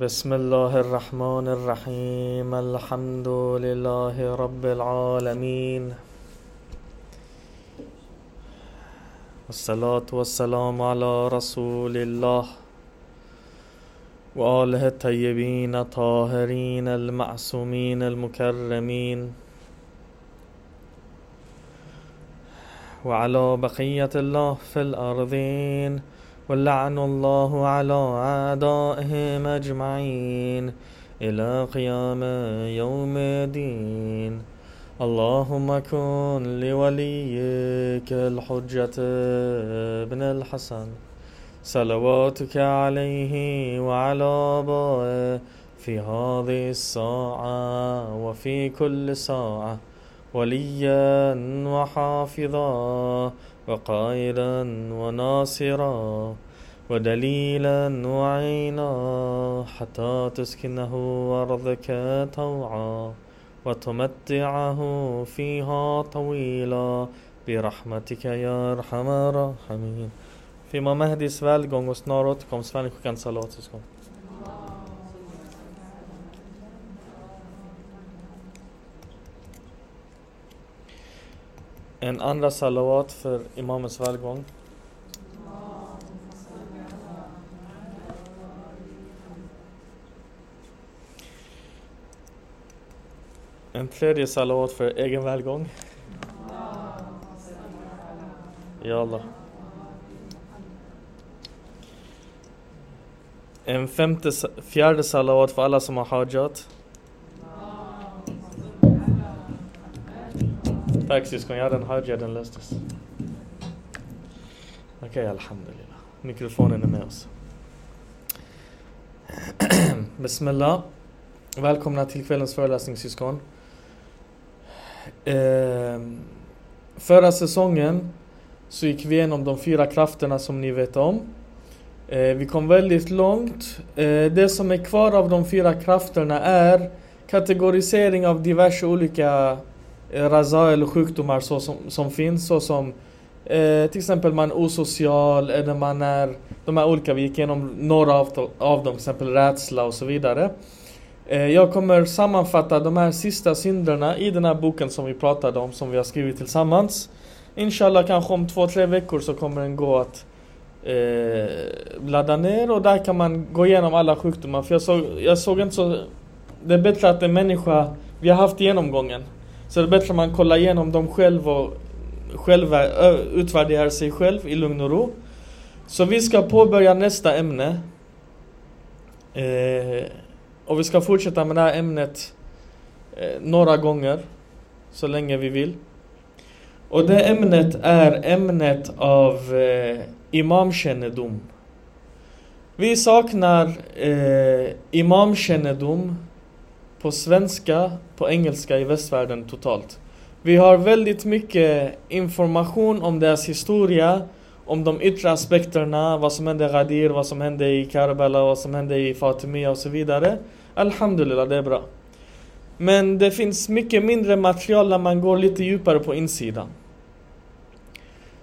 بسم الله الرحمن الرحيم. الحمد لله رب العالمين. والصلاة والسلام على رسول الله وآله الطيبين الطاهرين المعصومين المكرمين. وعلى بقية الله في الأرضين. ولعن الله على أعدائهم أجمعين إلى قيام يوم الدين. اللهم كن لوليك الحجة ابن الحسن. صلواتك عليه وعلى آبائه في هذه الساعة وفي كل ساعة. وليا وحافظا. وقائدا وناصرا ودليلا وعينا حتى تسكنه أرضك طوعا وتمتعه فيها طويلا برحمتك يا أرحم الراحمين في Mahdis välgång och snar återkomst människokans salatsyskon. En andra salawat för Imamens välgång. En tredje salawat för egen välgång. Ja Allah. En femte, fjärde salawat för alla som har hajat. Tack syskon, ja den hajja den löstes. Okej, okay, alhamdulillah. Mikrofonen är med oss. Bismillah. Välkomna till kvällens föreläsning syskon. Eh, förra säsongen så gick vi igenom de fyra krafterna som ni vet om. Eh, vi kom väldigt långt. Eh, det som är kvar av de fyra krafterna är kategorisering av diverse olika raza eller sjukdomar så som, som finns såsom eh, till exempel man är osocial eller man är de här olika, vi gick igenom några av, av dem, till exempel rädsla och så vidare. Eh, jag kommer sammanfatta de här sista synderna i den här boken som vi pratade om, som vi har skrivit tillsammans. Inshallah kanske om två, tre veckor så kommer den gå att eh, ladda ner och där kan man gå igenom alla sjukdomar. För jag såg, jag såg inte så... Det är bättre att en människa, vi har haft genomgången. Så det är bättre att man kollar igenom dem själv och själva utvärderar sig själv i lugn och ro. Så vi ska påbörja nästa ämne. Eh, och vi ska fortsätta med det här ämnet eh, några gånger. Så länge vi vill. Och det ämnet är ämnet av eh, imamkännedom. Vi saknar eh, imamkännedom på svenska, på engelska i västvärlden totalt. Vi har väldigt mycket information om deras historia, om de yttre aspekterna, vad som hände i Ghadir, vad som hände i Karbala, vad som hände i Fatimia och så vidare. Alhamdulillah, det är bra. Men det finns mycket mindre material när man går lite djupare på insidan.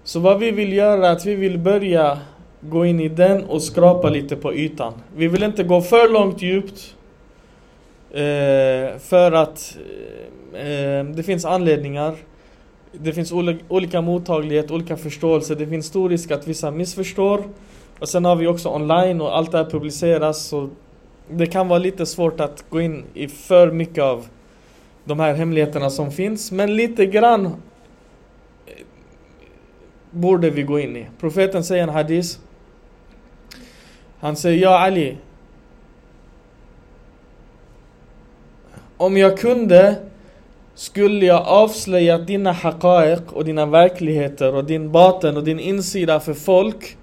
Så vad vi vill göra är att vi vill börja gå in i den och skrapa lite på ytan. Vi vill inte gå för långt djupt. Eh, för att eh, eh, det finns anledningar. Det finns olika mottaglighet, olika förståelse. Det finns stor risk att vissa missförstår. Och sen har vi också online och allt det här publiceras. Så det kan vara lite svårt att gå in i för mycket av de här hemligheterna som finns. Men lite grann eh, borde vi gå in i. Profeten säger en hadis. Han säger, ja Ali. Om jag kunde skulle jag avslöja dina haqaiq och dina verkligheter och din baten och din insida för folk.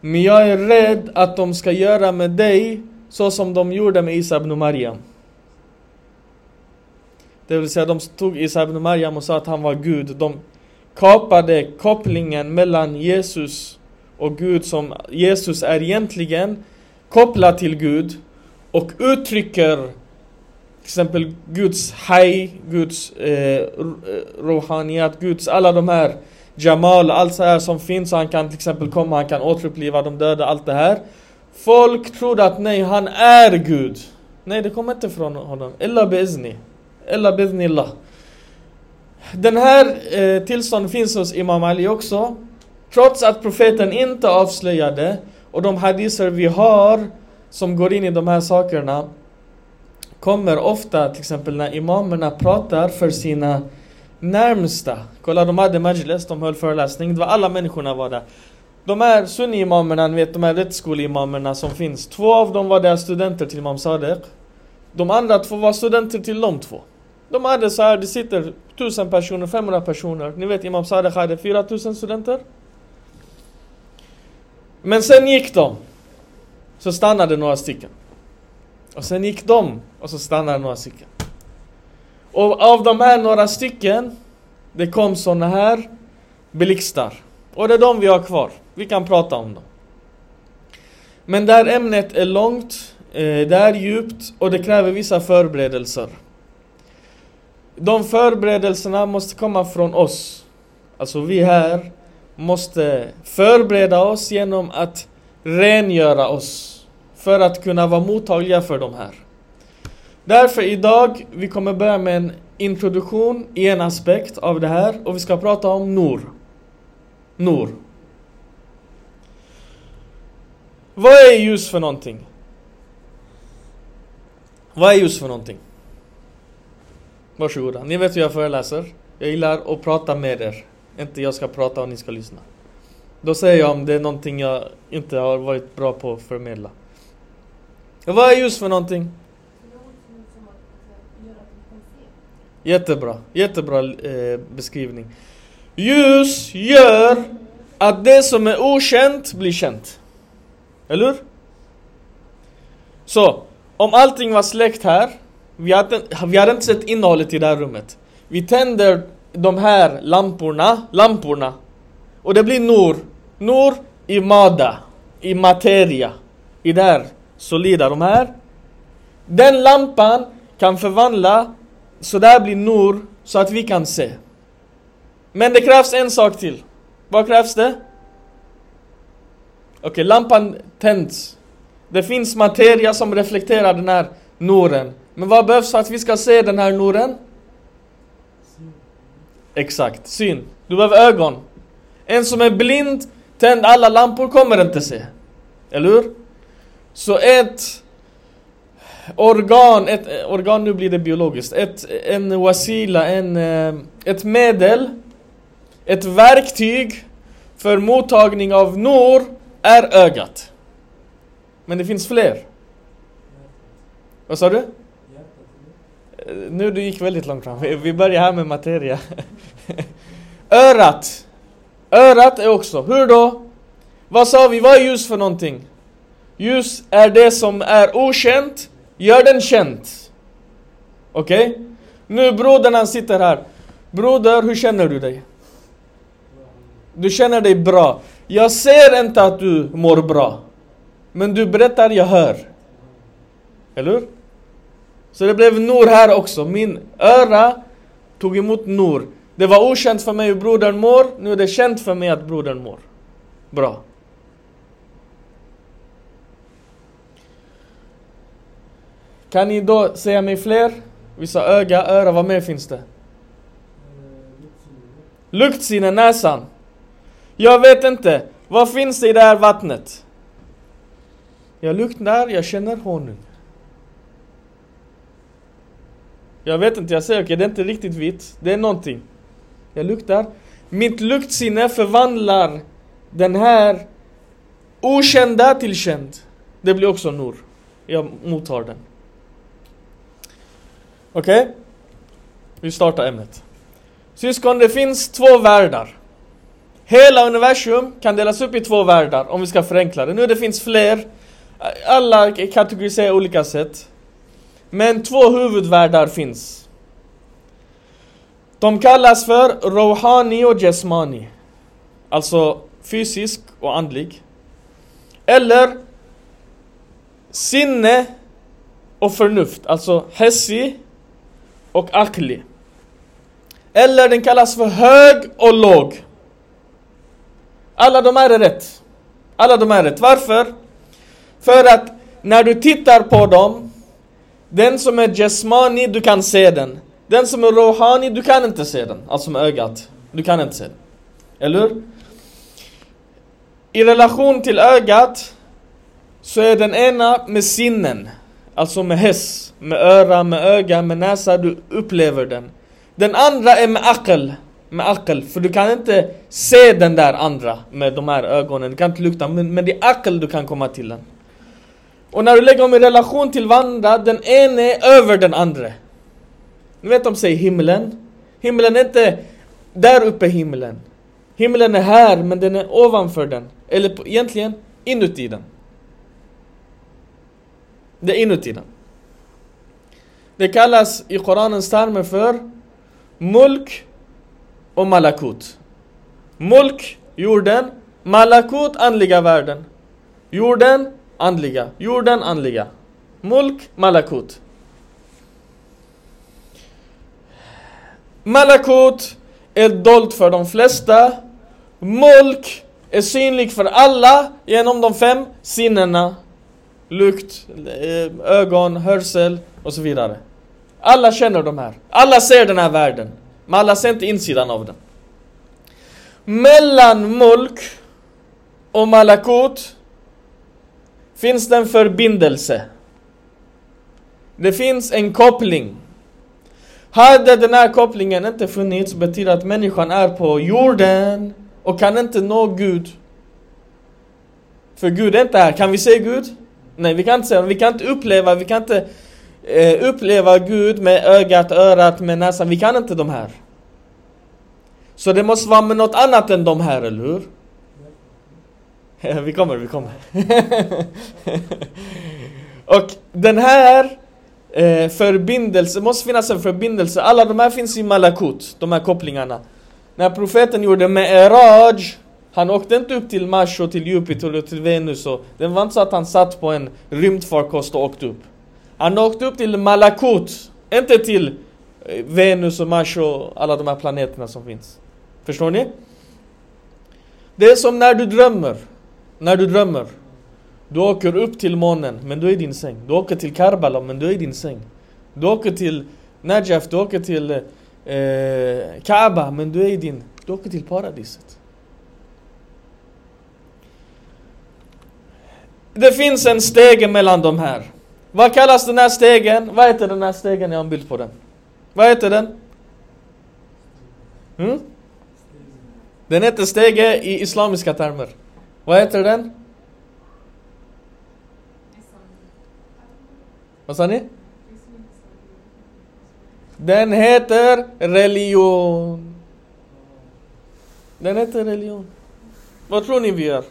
Men jag är rädd att de ska göra med dig så som de gjorde med Isa ibn Maryam. Det vill säga de tog Isa ibn Maryam och sa att han var Gud. De kapade kopplingen mellan Jesus och Gud som Jesus är egentligen kopplad till Gud och uttrycker exempel Guds haj, Guds eh, eh, rohaniat, Guds alla de här Jamal, allt så här som finns. Han kan till exempel komma, han kan återuppliva de döda, allt det här. Folk trodde att nej, han är Gud. Nej, det kommer inte från honom. Illa bizni. Illa biznillah. Den här eh, tillståndet finns hos Imam Ali också. Trots att profeten inte avslöjade och de hadiser vi har som går in i de här sakerna kommer ofta till exempel när imamerna pratar för sina närmsta. Kolla de hade majlis, de höll föreläsning, det var alla människorna var där. De här sunni-imamerna, ni vet de här rättsskoleimamerna som finns. Två av dem var där studenter till Imam Sadiq. De andra två var studenter till de två. De hade så här, det sitter 1000 personer, 500 personer. Ni vet Imam Sadiq hade 4000 studenter. Men sen gick de. Så stannade några stycken. Och sen gick de och så stannade några stycken. Och av de här några stycken, det kom såna här blixtar. Och det är de vi har kvar. Vi kan prata om dem. Men där ämnet är långt, eh, det är djupt och det kräver vissa förberedelser. De förberedelserna måste komma från oss. Alltså vi här måste förbereda oss genom att rengöra oss för att kunna vara mottagliga för de här. Därför idag, vi kommer börja med en introduktion i en aspekt av det här och vi ska prata om Nor. Nor. Vad är ljus för någonting? Vad är ljus för någonting? Varsågoda. Ni vet hur jag föreläser. Jag gillar att prata med er. Inte jag ska prata och ni ska lyssna. Då säger jag om det är någonting jag inte har varit bra på att förmedla. Vad är ljus för någonting? Jättebra, jättebra eh, beskrivning. Ljus gör att det som är okänt blir känt. Eller hur? Så, om allting var släckt här, vi hade, vi hade inte sett innehållet i det här rummet. Vi tänder de här lamporna, lamporna. Och det blir nur. Nur i mada, i materia. I det här solida, de här. Den lampan kan förvandla så där blir nur så att vi kan se. Men det krävs en sak till. Vad krävs det? Okej, okay, lampan tänds. Det finns materia som reflekterar den här noren. Men vad behövs för att vi ska se den här noren? Exakt, syn. Du behöver ögon. En som är blind, tänd alla lampor kommer inte se. Eller hur? Så ett organ, ett organ nu blir det biologiskt, ett, en wasila, en, eh, ett medel, ett verktyg för mottagning av nor är ögat. Men det finns fler. Vad sa du? Eh, nu du gick väldigt långt fram. Vi börjar här med materia. Örat. Örat är också, hur då? Vad sa vi, vad är ljus för någonting? Ljus är det som är okänt, gör den känt. Okej? Okay? Nu brodern han sitter här. Broder, hur känner du dig? Du känner dig bra. Jag ser inte att du mår bra. Men du berättar, jag hör. Eller hur? Så det blev Nor här också. Min öra tog emot Nor. Det var okänt för mig hur brodern mår. Nu är det känt för mig att brodern mår. Bra. Kan ni då säga mig fler? Vi sa öga, öra, vad mer finns det? Luktsinne, näsan. Jag vet inte. Vad finns det i det här vattnet? Jag luktar, jag känner honung. Jag vet inte, jag säger okej, okay, det är inte riktigt vitt. Det är någonting. Jag luktar. Mitt luktsinne förvandlar den här okända till känd. Det blir också Nor. Jag mottar den. Okej? Okay? Vi startar ämnet. Syskon, det finns två världar. Hela universum kan delas upp i två världar om vi ska förenkla det. Nu det finns fler. Alla kategoriserar olika sätt. Men två huvudvärldar finns. De kallas för Rohani och Jesmani. Alltså fysisk och andlig. Eller sinne och förnuft. Alltså Hessi och akli. Eller den kallas för hög och låg. Alla de här är rätt. Alla de här är rätt. Varför? För att när du tittar på dem, den som är Jesmani, du kan se den. Den som är Rohani, du kan inte se den. Alltså med ögat. Du kan inte se den. Eller hur? I relation till ögat så är den ena med sinnen. Alltså med häss, med öra, med öga, med näsa. Du upplever den. Den andra är med akel. Med akel. För du kan inte se den där andra med de här ögonen. Du kan inte lukta. Men, men det är akel du kan komma till den. Och när du lägger dem i relation till varandra, den ena är över den andra. Ni vet de säger himlen. Himlen är inte där uppe himlen. Himlen är här, men den är ovanför den. Eller på, egentligen inuti den. Det är inuti den. Det kallas i Koranens termer för Mulk och Malakut. Mulk, jorden. Malakut, andliga världen. Jorden, andliga. Jorden, andliga. Mulk, Malakut. Malakut är dolt för de flesta. Mulk är synlig för alla genom de fem sinnena. Lukt, eh, ögon, hörsel och så vidare. Alla känner de här. Alla ser den här världen. Men alla ser inte insidan av den. Mellan mulk och malakut finns det en förbindelse. Det finns en koppling. Hade den här kopplingen inte funnits betyder att människan är på jorden och kan inte nå Gud. För Gud är inte här. Kan vi se Gud? Nej, vi kan inte se honom. Vi kan inte uppleva, vi kan inte eh, uppleva Gud med ögat, örat, med näsan. Vi kan inte de här. Så det måste vara med något annat än de här, eller hur? vi kommer, vi kommer. och den här eh, förbindelsen, måste finnas en förbindelse. Alla de här finns i Malakut, de här kopplingarna. När profeten gjorde Me'eraj, han åkte inte upp till Mars och till Jupiter och till Venus och det var inte så att han satt på en rymdfarkost och åkte upp. Han åkte upp till Malakut, inte till eh, Venus och Mars och alla de här planeterna som finns. Förstår ni? Det är som när du drömmer. När du drömmer. Du åker upp till månen, men du är i din säng. Du åker till Karbala, men du är i din säng. Du åker till Najaf, du åker till eh, Kaaba, men du är i din... Du åker till paradiset. Det finns en stege mellan de här. Vad kallas den här stegen? Vad heter den här stegen? Jag har en bild på den. Vad heter den? Mm? Den heter stege i islamiska termer. Vad heter den? Vad sa ni? Den heter religion. Den heter religion. Vad tror ni vi gör?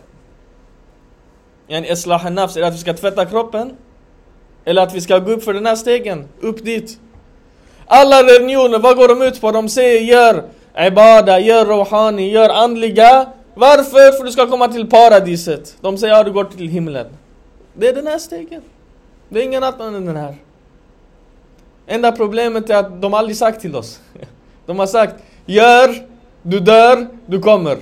Yani islah nafs, är det att vi ska tvätta kroppen? Eller att vi ska gå upp för den här stegen, upp dit. Alla religioner, vad går de ut på? De säger gör ibada, gör rohani, gör andliga. Varför? För du ska komma till paradiset. De säger ja, du går till himlen. Det är den här stegen. Det är ingen annan än den här. Enda problemet är att de aldrig sagt till oss. De har sagt gör, du dör, du kommer.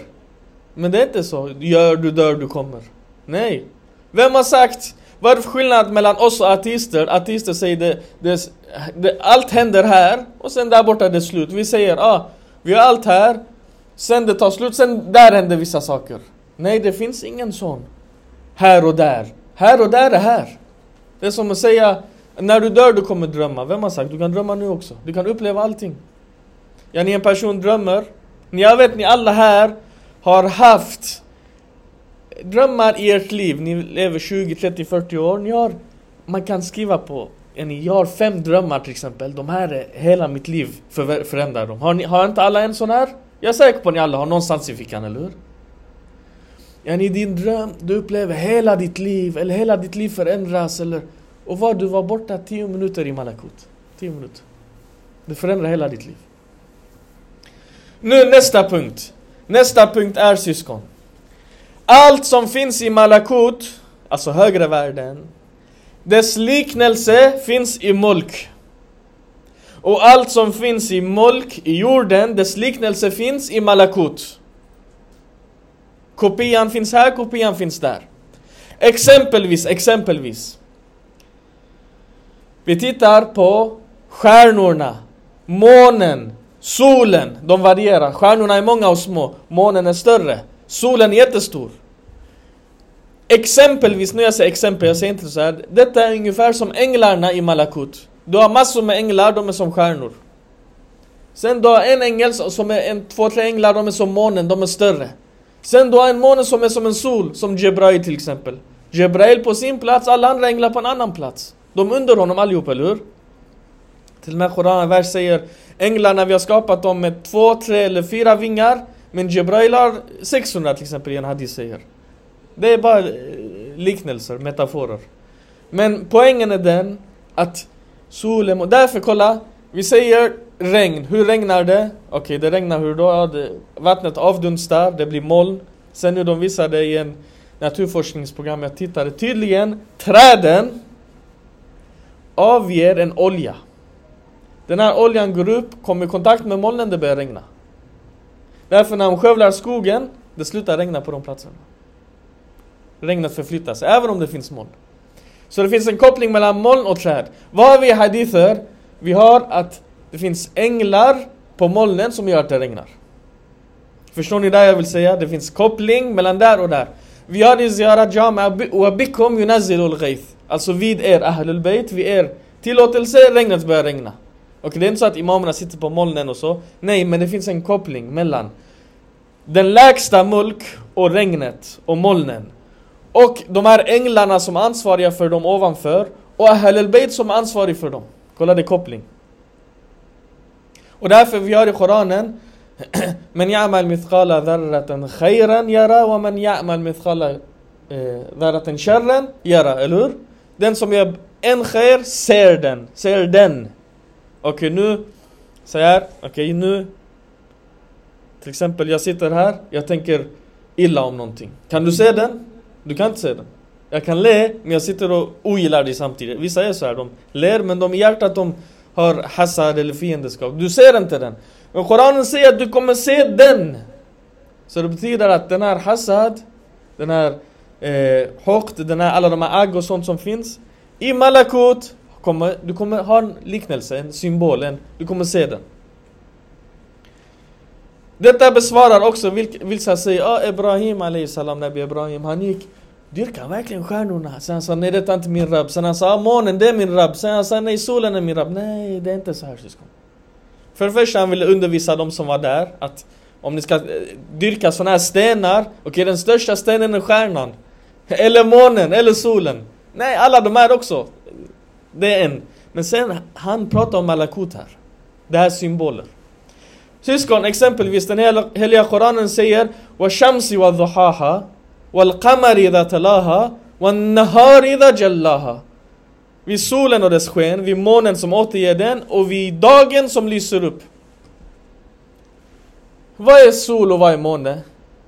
Men det är inte så. Gör, du dör, du kommer. Nej. Vem har sagt vad är det för skillnad mellan oss och artister? Artister säger det, det, det, allt händer här och sen där borta är det slut. Vi säger ah, vi har allt här, sen det tar slut, sen där händer vissa saker. Nej, det finns ingen sån. Här och där. Här och där är här. Det är som att säga, när du dör du kommer drömma. Vem har sagt? Du kan drömma nu också. Du kan uppleva allting. Ja, ni en person drömmer. Jag vet ni alla här har haft drömmar i ert liv, ni lever 20, 30, 40 år, ni har, man kan skriva på, jag har fem drömmar till exempel, de här är hela mitt liv för, förändrar dem. Har, ni, har inte alla en sån här? Jag är säker på att ni alla har någonstans i fickan, eller hur? Ja, din dröm, du upplever hela ditt liv, eller hela ditt liv förändras, eller... Och vad, du var borta 10 minuter i Malakut. 10 minuter. Det förändrar hela ditt liv. Nu nästa punkt. Nästa punkt är syskon. Allt som finns i Malakut, alltså högre världen, dess liknelse finns i Mulk. Och allt som finns i Mulk, i jorden, dess liknelse finns i Malakut. Kopian finns här, kopian finns där. Exempelvis, exempelvis. Vi tittar på stjärnorna, månen, solen. De varierar. Stjärnorna är många och små. Månen är större. Solen är jättestor. Exempelvis, nu jag säger exempel, jag säger inte så här. Detta är ungefär som änglarna i Malakut. Du har massor med änglar, de är som stjärnor. Sen du har en ängel som är en, två, tre änglar, de är som månen, de är större. Sen du har en måne som är som en sol, som Jebrail till exempel. Jebrail på sin plats, alla andra änglar på en annan plats. De är under honom allihop, eller hur? Till och med Koranen vers säger Änglarna vi har skapat dem med två, tre eller fyra vingar Men Jebrail har 600 till exempel i en hadith säger det är bara eh, liknelser, metaforer Men poängen är den att solen, och därför kolla Vi säger regn, hur regnar det? Okej, okay, det regnar hur då? Ja, det, vattnet avdunstar, det blir moln Sen nu de visade i en naturforskningsprogram jag tittade tydligen Träden avger en olja den här oljan går upp, kommer i kontakt med molnen, det börjar regna. Därför när de skövlar skogen, det slutar regna på de platserna. Regnet förflyttas, även om det finns moln. Så det finns en koppling mellan moln och träd. Vad har vi i hadither? Vi har att det finns änglar på molnen som gör att det regnar. Förstår ni det jag vill säga? Det finns koppling mellan där och där. Vi har i Ziyara Jama wa bikum yunazzilul. Alltså vid er Ahlul Bayt, vid er tillåtelse, regnet börjar regna. Och det är inte så att imamerna sitter på molnen och så. Nej, men det finns en koppling mellan den lägsta mulk och regnet och molnen. Och de här änglarna som är ansvariga för dem ovanför och Ahl al som är ansvarig för dem. Kolla det koppling. Och därför vi har i Koranen Men ya'mal mithqala dharratan khayran yara wa man ya'mal mithqala eh, dharratan sharran yara, eller hur? Den som gör en khair ser den, ser den. Okej okay, nu, så här, okej okay, nu Till exempel jag sitter här, jag tänker illa om någonting Kan du se den? Du kan inte se den Jag kan le, men jag sitter och ogillar dig samtidigt. Vissa är så här, de ler men de i hjärtat de har hasad eller fiendeskap. Du ser inte den. Men Koranen säger att du kommer se den. Så det betyder att den här hasad Den här eh, hokt, den här, alla de här agg och sånt som finns. I Malakut kommer, du kommer ha en liknelse, en symbol, en, du kommer se den. Detta besvarar också vissa säger, ah, Ibrahim salam, Nabi Ibrahim, han gick Dyrkar verkligen stjärnorna? Sen han sa nej detta är inte min rabb. Sen han sa ah, månen det är min rabb. Sen han sa nej solen är min rabb. Nej det är inte så här syskon. För det första han ville undervisa de som var där att om ni ska eh, dyrka sådana här stenar, okej okay, den största stenen är stjärnan. Eller månen, eller solen. Nej alla de här också. Det är en. Men sen, han pratar om malakut här. Det här är symboler. Syskon, exempelvis den heliga Koranen säger وَشَمْسِ وَضُحَاهَا وَالْقَمَرِ إِذَا تَلَاهَا وَالنَّهَارِ إِذَا جَلَّاهَا Vid solen och dess sken, vid månen som återger den och vid dagen som lyser upp. Vad är sol och vad är måne?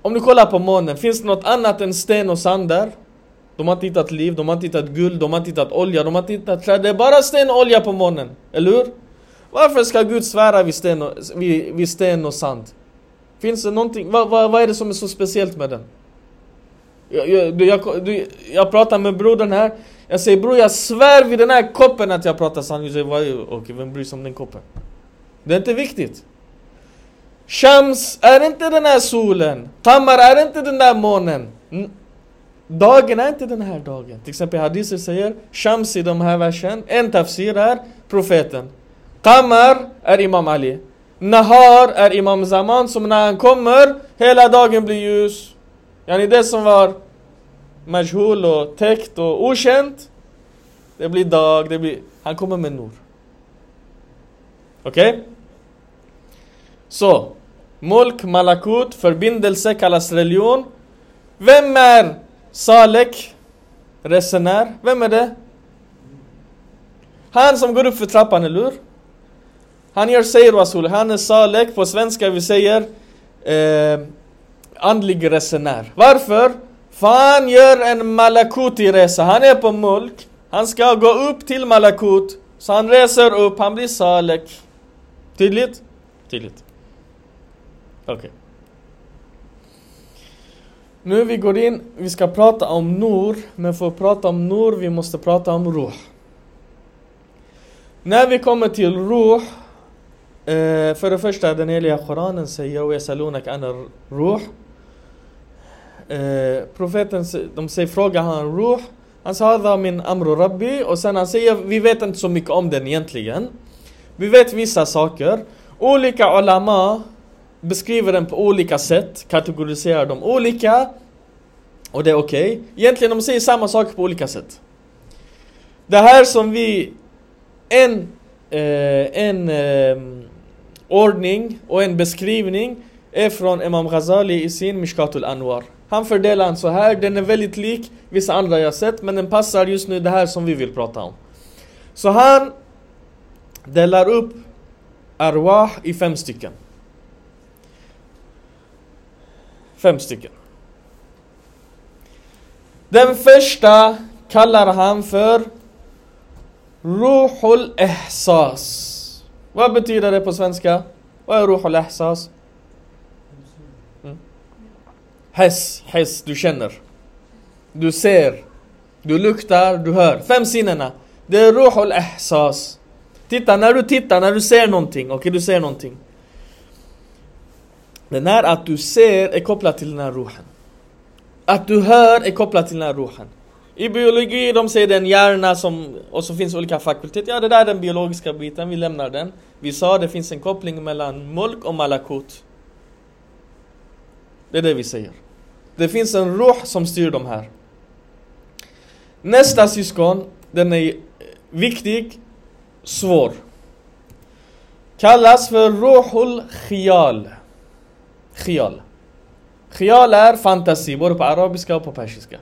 Om du kollar på månen, finns det något annat än sten och sand där? De har inte hittat liv, de har inte hittat guld, de har inte hittat olja, de har inte hittat träd. Det är bara sten och olja på månen. Eller hur? Varför ska Gud svära vid sten och, vid, vid sten och sand? Finns det någonting, vad, vad, vad är det som är så speciellt med den? Jag, jag, jag, jag pratar med brodern här, jag säger bror jag svär vid den här koppen att jag pratar sanning. Okej, okay, vem bryr sig om den koppen? Det är inte viktigt. Shams är inte den här solen. Tamar är inte den där månen. Dagen är inte den här dagen. Till exempel hadiser säger Shams i de här versen. En tafsir är profeten. Qamar är Imam Ali. Nahar är Imam Zaman som när han kommer hela dagen blir ljus. Yani det som var majhul och täckt och okänt. Det blir dag, det blir... Han kommer med nur. Okej? Okay? Så. Mulk, malakut, förbindelse kallas religion. Vem är Salek, resenär, vem är det? Han som går upp för trappan, eller hur? Han gör säger Rasul, han är Salek, på svenska vi säger eh, andlig resenär. Varför? För han gör en malakuti-resa, han är på mulk, han ska gå upp till malakut, så han reser upp, han blir Salek. Tydligt? Tydligt. Okej. Okay. Nu vi går in, vi ska prata om Nur, men för att prata om Nur vi måste prata om Ruh. När vi kommer till Ruh, Eh, för det första, den heliga Koranen säger och yasalunak anar ruh. Eh, profeten de säger, fråga han ruh. Han sa hada min amru rabbi och sen han säger vi vet inte så mycket om den egentligen. Vi vet vissa saker. Olika ulama beskriver den på olika sätt, kategoriserar dem olika. Och det är okej. Okay. Egentligen de säger samma saker på olika sätt. Det här som vi en, eh, en eh, ordning och en beskrivning är från Imam Ghazali i sin Mishkatul Anwar. Han fördelar den så här, den är väldigt lik vissa andra jag sett men den passar just nu det här som vi vill prata om. Så han delar upp arwah i fem stycken. Fem stycken. Den första kallar han för Ruhul Ehsas. Vad betyder det på svenska? Vad är ruhul ihsas? Mm. Hess, du känner. Du ser. Du luktar, du hör. Fem sinnena. Det är ruhul ihsas. Titta, när du tittar, när du ser någonting, okej okay, du ser någonting. Den här att du ser är kopplat till den här ruhen. Att du hör är kopplat till den här ruhen. I biologi, de säger den hjärna som, och så finns olika fakulteter. Ja, det där är den biologiska biten, vi lämnar den. Vi sa det finns en koppling mellan mulk och malakut. Det är det vi säger. Det finns en ruh som styr de här. Nästa syskon, den är viktig, svår. Kallas för ruhul khial. Khial. Khial är fantasi, både på arabiska och på persiska.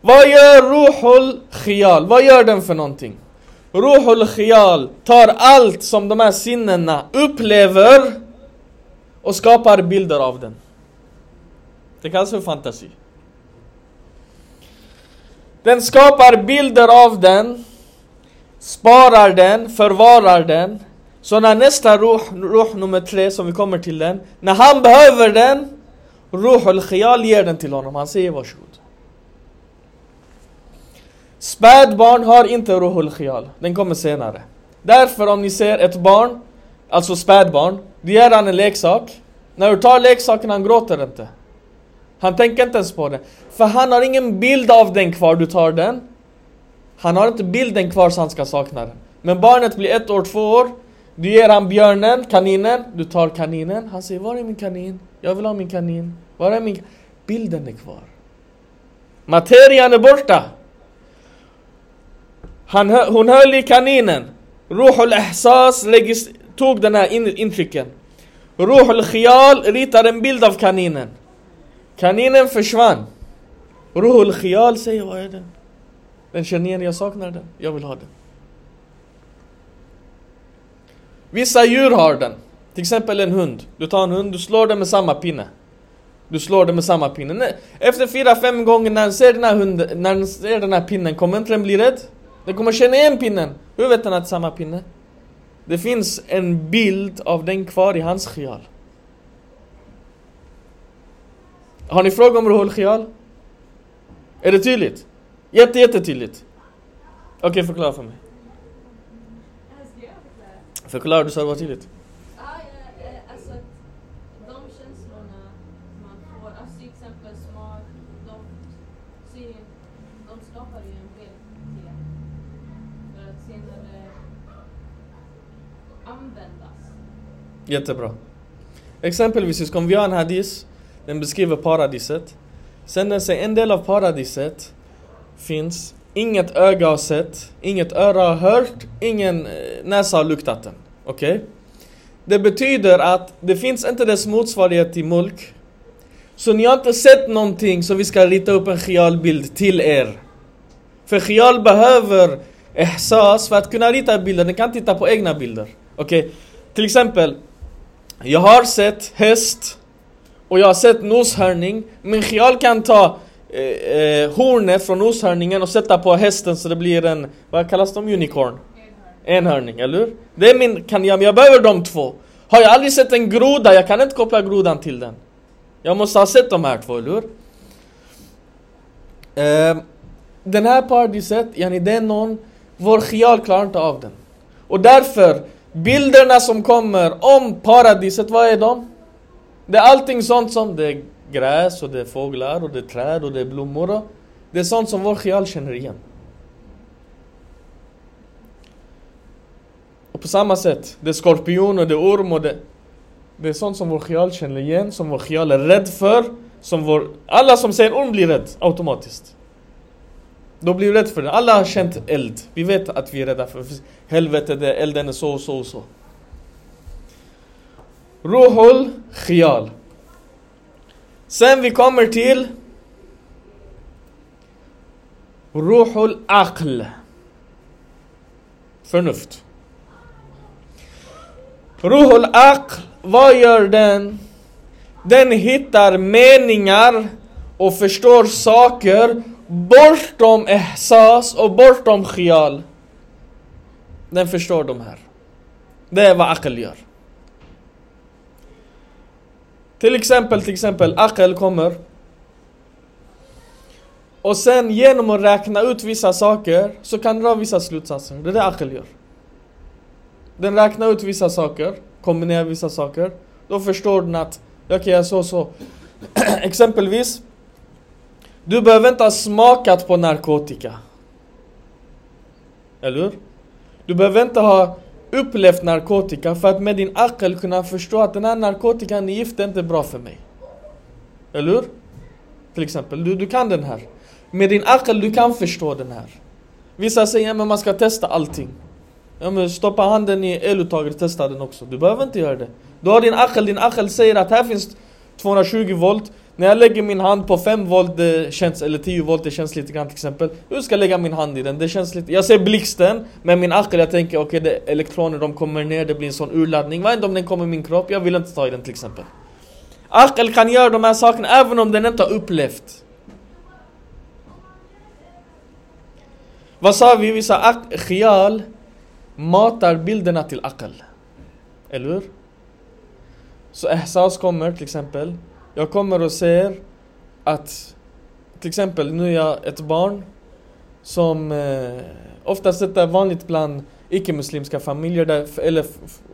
Vad gör ruhul Khial? Vad gör den för någonting? Ruhul Khial tar allt som de här sinnena upplever och skapar bilder av den. Det kallas för fantasi. Den skapar bilder av den, sparar den, förvarar den så när nästa ruh, ruh nummer tre som vi kommer till den, när han behöver den, Ruhul Khial ger den till honom. Han säger varsågod. Spädbarn har inte ruhul khial. Den kommer senare. Därför om ni ser ett barn, alltså spädbarn, du ger han en leksak. När du tar leksaken, han gråter inte. Han tänker inte ens på det. För han har ingen bild av den kvar, du tar den. Han har inte bilden kvar så han ska sakna den. Men barnet blir ett år, två år. Du ger han björnen, kaninen, du tar kaninen. Han säger var är min kanin? Jag vill ha min kanin. Var är min... Bilden är kvar. Materian är borta. Han, hon höll i kaninen. Ruhul Ihsas tog den här in, intrycken. Ruhul Khial ritar en bild av kaninen. Kaninen försvann. Ruhul Khial säger vad är den? Den känner igen, jag saknar den. Jag vill ha den. Vissa djur har den. Till exempel en hund. Du tar en hund, du slår den med samma pinne. Du slår den med samma pinne. Efter fyra, fem gånger när den ser den här, hunden, när den ser den här pinnen, kommer inte den bli rädd? Den kommer känna igen pinnen. Hur vet den att det är samma pinne? Det finns en bild av den kvar i hans khial. Har ni frågor om Ruhul Khial? Är det tydligt? Jätte, jättetydligt. Okej, okay, förklara för mig. Förklara, du sa det var tydligt. Ja, eh, alltså de känslorna man får, alltså till exempel smak, doft, syn, de skapar ju en bild till en. För att senare användas. Jättebra. Exempelvis, om vi har en hadis, den beskriver paradiset. Sen den säger en del av paradiset finns Inget öga har sett, inget öra har hört, ingen eh, näsa har luktat den. Okej? Okay? Det betyder att det finns inte dess motsvarighet till mulk. Så ni har inte sett någonting så vi ska rita upp en khialbild till er. För khial behöver ihsas för att kunna rita bilder, den kan titta på egna bilder. Okej? Okay? Till exempel, jag har sett häst och jag har sett noshörning, men khial kan ta eh, eh, hornet från noshörningen och sätta på hästen så det blir en, vad kallas de? Unicorn? Enhörning, eller hur? Det är min, kan jag, jag behöver de två. Har jag aldrig sett en groda, jag kan inte koppla grodan till den. Jag måste ha sett de här två, eller hur? Eh, den här paradiset, yani det är någon, vår khial klarar inte av den. Och därför, bilderna som kommer om paradiset, vad är de? Det är allting sånt som det är gräs och det är fåglar och det är träd och det är blommor. Det är sånt som vår khial känner igen. Och på samma sätt, det är skorpion och det är orm och det... Det är sånt som vår khial känner igen, som vår khial är rädd för. Som vår... Alla som ser orm blir rädd automatiskt. Då blir vi rädda för det. Alla har känt eld. Vi vet att vi är rädda för helvetet, elden är så och så och så. Ruhul khial. Sen vi kommer till Ruhul aql. Förnuft. Ruhul aql, vad gör den? Den hittar meningar och förstår saker bortom ehsas och bortom khial. Den förstår de här. Det är vad aql gör. Till exempel, till exempel, aql kommer och sen genom att räkna ut vissa saker så kan dra vissa slutsatser. Det är det aql gör. Den räknar ut vissa saker, kombinerar vissa saker. Då förstår den att, okej okay, jag så så. Exempelvis, du behöver inte ha smakat på narkotika. Eller hur? Du behöver inte ha upplevt narkotika för att med din akel kunna förstå att den här narkotikan är gift, är inte bra för mig. Eller hur? Till exempel, du, du kan den här. Med din akel, du kan förstå den här. Vissa säger att man ska testa allting. Ja, men stoppa handen i eluttaget, testa den också. Du behöver inte göra det. Du har din akel, din akel säger att här finns 220 volt. När jag lägger min hand på 5 volt, det känns, eller 10 volt, det känns lite grann till exempel. Hur ska jag lägga min hand i den? Det känns lite... Jag ser blixten, men min aql, jag tänker okej, okay, elektroner de kommer ner, det blir en sån urladdning. Vad händer om den kommer i min kropp? Jag vill inte ta i den till exempel. Aql kan göra de här sakerna även om den inte har upplevt. Vad sa vi? Vi sa khiyal matar bilderna till aql. Eller hur? Så ihsas kommer till exempel. Jag kommer och ser att till exempel nu är jag ett barn som eh, oftast detta är vanligt bland icke-muslimska familjer där, eller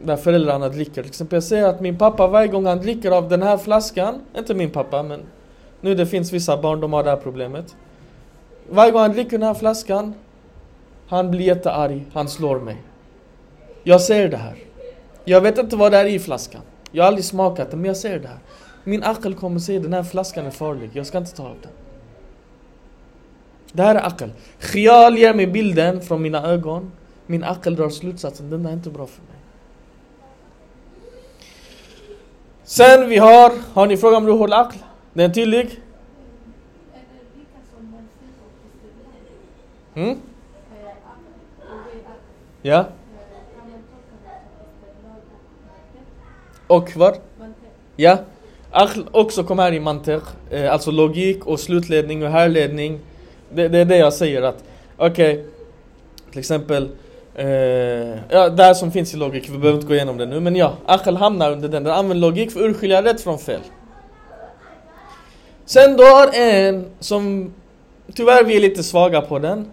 där föräldrarna dricker. Till exempel jag ser att min pappa varje gång han dricker av den här flaskan, inte min pappa men nu det finns vissa barn de har det här problemet. Varje gång han dricker den här flaskan, han blir jättearg, han slår mig. Jag ser det här. Jag vet inte vad det är i flaskan. Jag har aldrig smakat det, men jag ser det här. Min aql kommer säga den här flaskan är farlig, jag ska inte ta av den. Det här är aql. Khial ger mig bilden från mina ögon. Min aql drar slutsatsen, den är inte bra för mig. Sen vi har, har ni frågat om Ruhul akl? Den är tydlig? Mm? Ja? Och var? Ja? Akhl också kommer här i mantiq, eh, alltså logik och slutledning och härledning. Det, det är det jag säger att, okej, okay, till exempel, eh, ja det här som finns i logik, vi behöver inte gå igenom det nu, men ja, Akhl hamnar under den, den använder logik för att urskilja rätt från fel. Sen då har en som, tyvärr vi är lite svaga på den,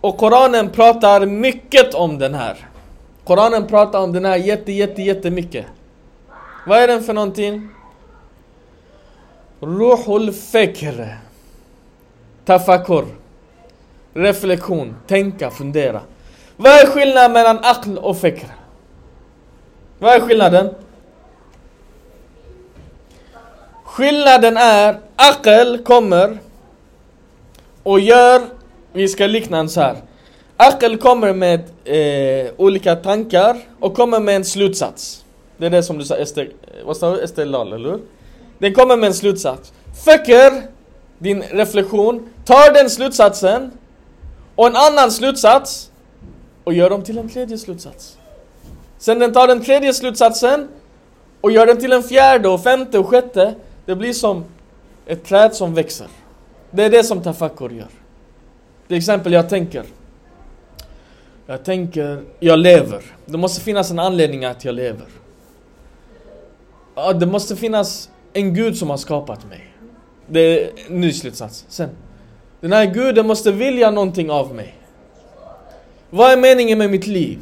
och Koranen pratar mycket om den här. Koranen pratar om den här jätte, jätte, jättemycket. Vad är den för någonting? Ruhul Fekr. Tafakur. Reflektion, tänka, fundera. Vad är skillnaden mellan akl och fekr? Vad är skillnaden? Skillnaden är akl kommer och gör, vi ska likna den så här. Aql kommer med eh, olika tankar och kommer med en slutsats. Det är det som du sa, Ester, eh, vad sa du? Estelal, eller hur? Den kommer med en slutsats. Föcker din reflektion, tar den slutsatsen och en annan slutsats och gör dem till en tredje slutsats. Sen den tar den tredje slutsatsen och gör den till en fjärde och femte och sjätte. Det blir som ett träd som växer. Det är det som tafakkur gör. Till exempel, jag tänker. Jag tänker, jag lever. Det måste finnas en anledning att jag lever. Ja, det måste finnas en gud som har skapat mig. Det är en ny slutsats. Sen. Den här guden måste vilja någonting av mig. Vad är meningen med mitt liv?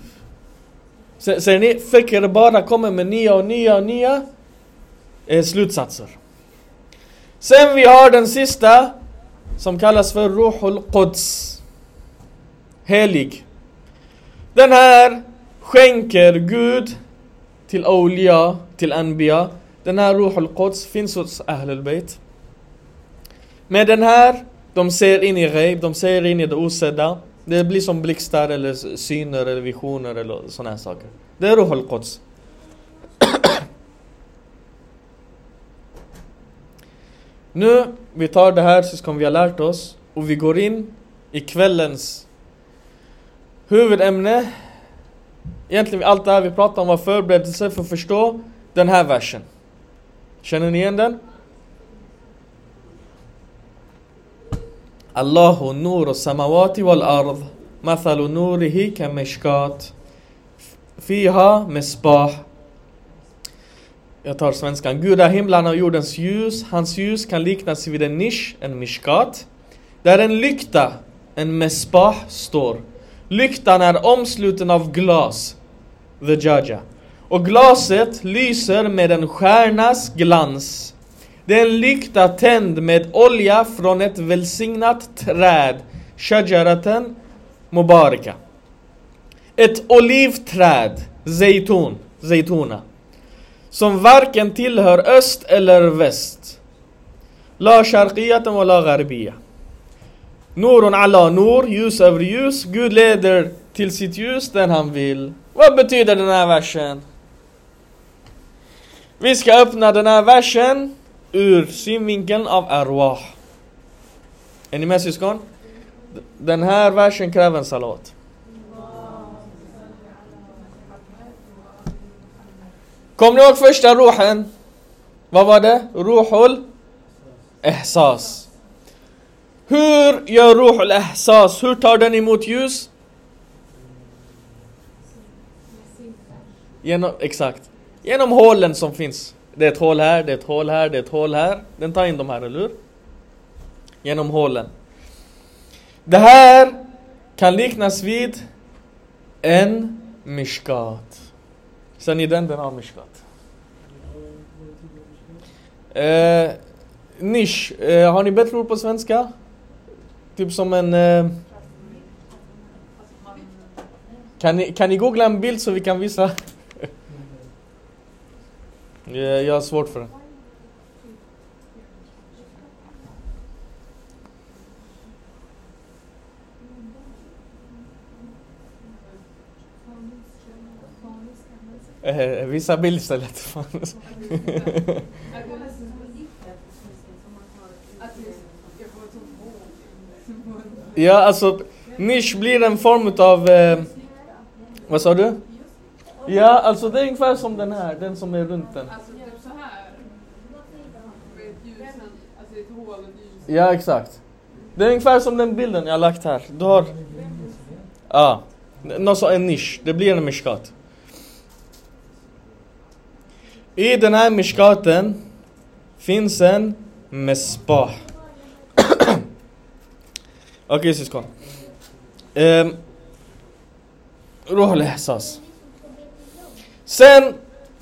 Ser ni? Fikr bara kommer med nya och nya och nya eh, slutsatser. Sen vi har den sista som kallas för Ruhul Quds. Helig. Den här skänker Gud till Aulia, till Anbiya. Den här Ruhul Quds finns hos Ahlul Bayt. Med den här, de ser in i ghaib, de ser in i det osedda. Det blir som blixtar eller syner eller visioner eller sådana här saker. Det är Ruhul Quds. Nu, vi tar det här syskon vi har lärt oss och vi går in i kvällens huvudämne. Egentligen allt det här vi pratar om var förberedelse för att förstå den här versen. Känner ni igen den? Allahu nuru samawati wal ard Mathalu nurihi kamishkat Fiha misbah Jag tar svenskan. Gud är himlarna och jordens ljus. Hans ljus kan liknas vid en nisch, en mishkat. Där en lykta, en mesbah, står. Lyktan är omsluten av glas, the jaja. Och glaset lyser med en stjärnas glans. Det är en lykta tänd med olja från ett välsignat träd, shajaraten mubaraka. Ett olivträd, zeytun, zeytuna. Som varken tillhör öst eller väst. La sharqiyatan wa la gharbiya. Nurun alla nur, ljus över ljus. Gud leder till sitt ljus den han vill. Vad betyder den här versen? Vi ska öppna den här versen ur synvinkeln av arwah. Är ni med syskon? Den här versen kräver en salat. Kommer ni ihåg första ruhen? Vad var det? Ruhul ihsas. Hur gör ruhul ihsas? Hur tar den emot ljus? Genom, exakt. Genom hålen som finns. Det är ett hål här, det är ett hål här, det är ett hål här. Den tar in de här, eller hur? Genom hålen. Det här kan liknas vid en mishkat. Ser ni den? Den har mishkat. Eh, nisch. Eh, har ni bättre ord på svenska? Typ som en... Eh, kan, ni, kan ni googla en bild så vi kan visa? Eh, jag har svårt för det. Eh, eh visa bild istället. ja, alltså nisch blir en form utav... Eh, vad sa du? Ja, alltså det är ungefär som den här, den som är runt den. Alltså typ så här. Ja, exakt. Det är ungefär som den bilden jag har lagt här. Du har... Ja. Så en nisch. Det blir en mishkat. I den här mishkaten finns en mesbah. Okej syskon. Um, Ruh al-ihsas. Sen,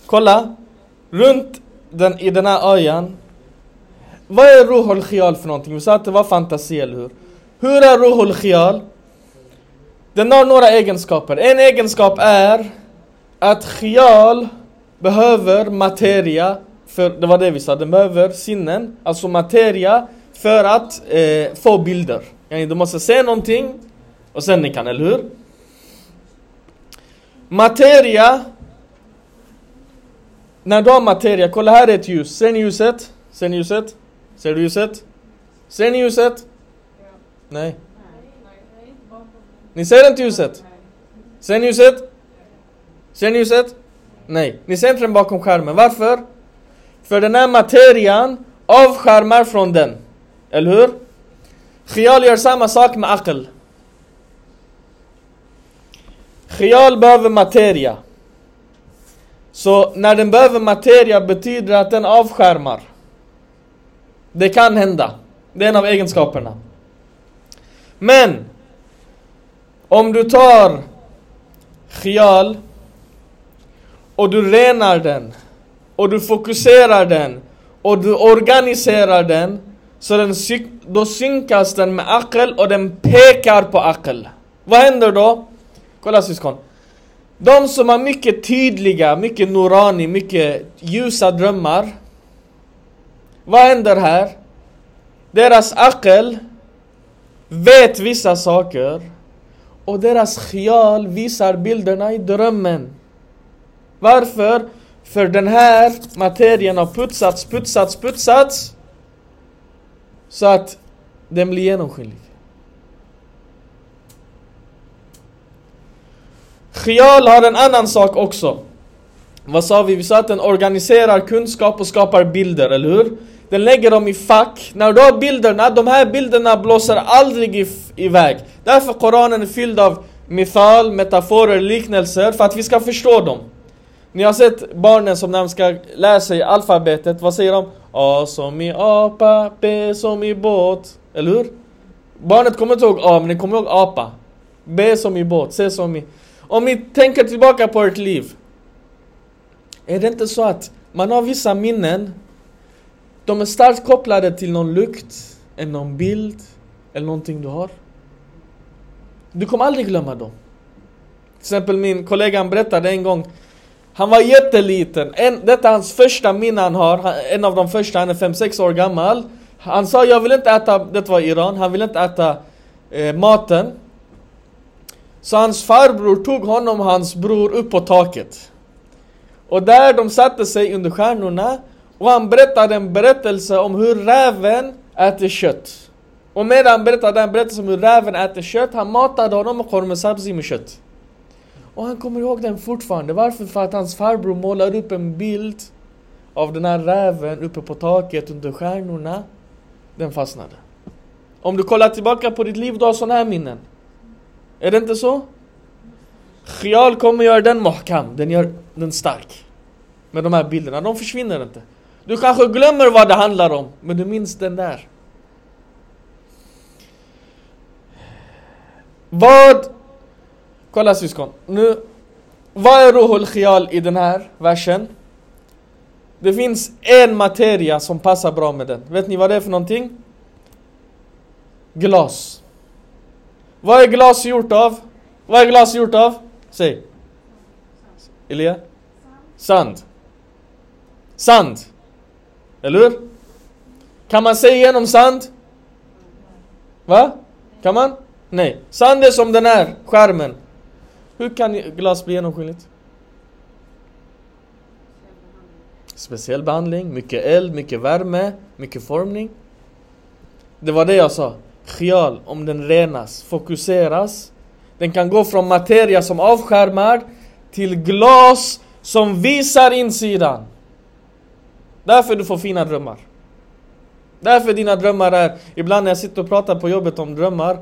kolla. Runt den, i den här ayan vad är ruhul khial för någonting? Vi sa att det var fantasi, eller hur? Hur är ruhul khial? Den har några egenskaper. En egenskap är att khial behöver materia, för det var det vi sa, den behöver sinnen, alltså materia, för att eh, få bilder. Yani, Du måste se någonting och sen ni kan, eller hur? Materia när du har materia, kolla här är ett ljus, ser ni ljuset? Ser ni ljuset? Ser du ljuset? Ser ni ljuset? Nej. Ni ser inte ljuset? Ser ni ljuset? Ser ni ljuset? Nej. Ni ser inte den bakom skärmen. Varför? För den här materian avskärmar från den. Eller hur? Khial gör samma sak med akl. Khial behöver materia. Så när den behöver materia betyder det att den avskärmar. Det kan hända. Det är en av egenskaperna. Men om du tar khial och du renar den och du fokuserar den och du organiserar den så den, då synkas den med akel och den pekar på akel. Vad händer då? Kolla syskon. De som har mycket tydliga, mycket norani, mycket ljusa drömmar. Vad händer här? Deras akel vet vissa saker och deras khial visar bilderna i drömmen. Varför? För den här materien har putsats, putsats, putsats så att den blir genomskinlig. Khial har en annan sak också. Vad sa vi? Vi sa att den organiserar kunskap och skapar bilder, eller hur? Den lägger dem i fack. När du har bilderna, de här bilderna blåser aldrig iväg. Därför Koranen är fylld av mithal, metaforer, liknelser, för att vi ska förstå dem. Ni har sett barnen som när de ska lära sig alfabetet, vad säger de? A som i apa, B som i båt. Eller hur? Barnet kommer inte ihåg A, men det kommer ihåg apa. B som i båt, C som i... Om ni tänker tillbaka på ert liv. Är det inte så att man har vissa minnen de är starkt kopplade till någon lukt, eller någon bild, eller någonting du har. Du kommer aldrig glömma dem. Till exempel min kollega han berättade en gång Han var jätteliten, en, detta är hans första minne han har, en av de första, han är 5-6 år gammal Han sa jag vill inte äta, det var Iran, han vill inte äta eh, maten så hans farbror tog honom och hans bror upp på taket Och där de satte sig under stjärnorna och han berättade en berättelse om hur räven äter kött. Och medan han berättade den berättelsen om hur räven äter kött, han matade honom med korv sabzi med kött. Och han kommer ihåg den fortfarande. Varför? För att hans farbror målar upp en bild av den här räven uppe på taket under stjärnorna. Den fastnade. Om du kollar tillbaka på ditt liv, du har sådana här minnen. Är det inte så? Khial kommer göra den mahkam, den gör den stark. Med de här bilderna, de försvinner inte. Du kanske glömmer vad det handlar om, men du minns den där. Vad... Kolla syskon, nu... Vad är Ruhul Khiyal i den här versen? Det finns en materia som passar bra med den. Vet ni vad det är för någonting? Glas. Vad är glas gjort av? Vad är glas gjort av? Säg. Elia? Sand. Sand. Eller hur? Kan man se igenom sand? Va? Kan man? Nej. Sand är som den här skärmen. Hur kan glas bli genomskinligt? Speciell behandling, mycket eld, mycket värme, mycket formning. Det var det jag sa. Khial, om den renas, fokuseras. Den kan gå från materia som avskärmar till glas som visar insidan. Därför du får fina drömmar. Därför dina drömmar är, ibland när jag sitter och pratar på jobbet om drömmar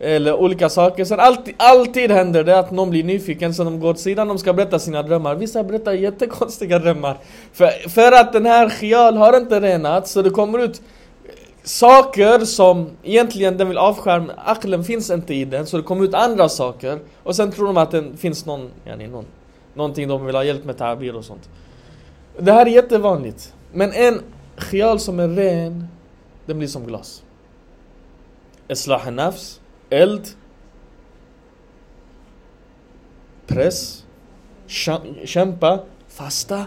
eller olika saker, så alltid, alltid händer det att någon blir nyfiken så de går åt sidan, de ska berätta sina drömmar. Vissa berättar jättekonstiga drömmar. För, för att den här khial har inte renats, så det kommer ut saker som egentligen den vill avskärma, aklen finns inte i den, så det kommer ut andra saker. Och sen tror de att det finns någon, yani någon, någonting de vill ha hjälp med tabir och sånt. Det här är jättevanligt. Men en khial som är ren, den blir som glas. Islah nafs, eld, press, kämpa, fasta.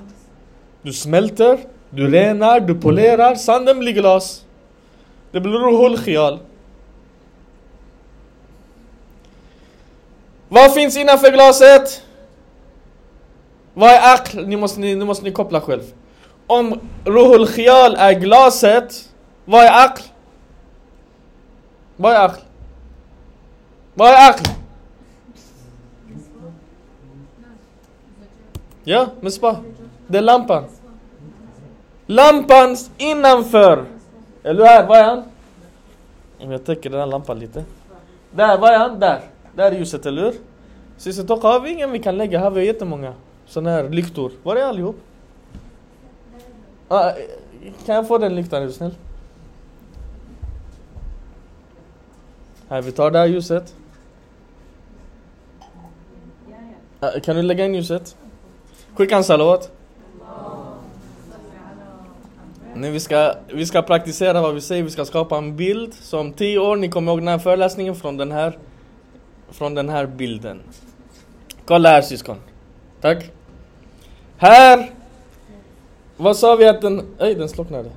Du smälter, du renar, du polerar, sanden blir glas. Det blir ruhul khial. Vad finns innanför glaset? Vad är akl? Nu måste ni, nu måste ni koppla själv. Om Ruhul Khial är glaset, vad är akl? Vad är akl? Vad är akl? Ja, misbah. Det är lampan. Lampan innanför. Är du här? Var är han? Om Jag täcker den här lampan lite. Där, var är han? Där. Där är ljuset, eller hur? Sista tak har vi ingen vi kan lägga. Här har vi jättemånga sådana här lyktor. Var är allihop? Ah, kan jag få den lyktan är du snäll? Här, vi tar det här ljuset. Ah, kan du lägga in ljuset? Skicka en salawat. Nu vi ska, vi ska praktisera vad vi säger, vi ska skapa en bild. Så om tio år, ni kommer ihåg den här föreläsningen från den här, från den här bilden. Kolla här syskon. Tack. Här! Vad sa vi att den... Oj, den slocknade.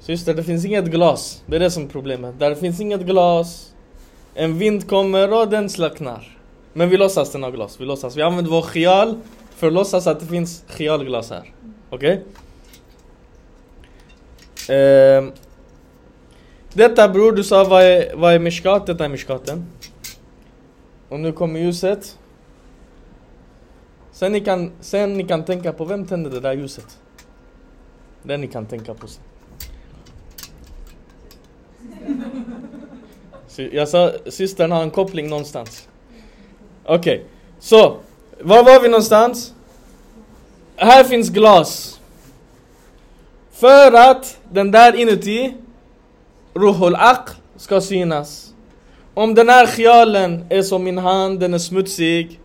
Syster, det finns inget glas. Det är det som är problemet. Där finns inget glas. En vind kommer och den slocknar. Men vi låtsas den har glas. Vi låtsas. Vi använder vår khial för att låtsas att det finns khialglas här. Okej? Ehm. Detta bror, du sa vad är, vad är mishkat? Detta är mishkaten. Och nu kommer ljuset. Sen ni, kan, sen ni kan tänka på vem tände det där ljuset? Det ni kan tänka på sen. Jag sa systern har en koppling någonstans. Okej, så. Var var vi någonstans? Här finns glas. För att den där inuti, ruhul aql, ska synas. Om den här khialen är som min hand, den är smutsig.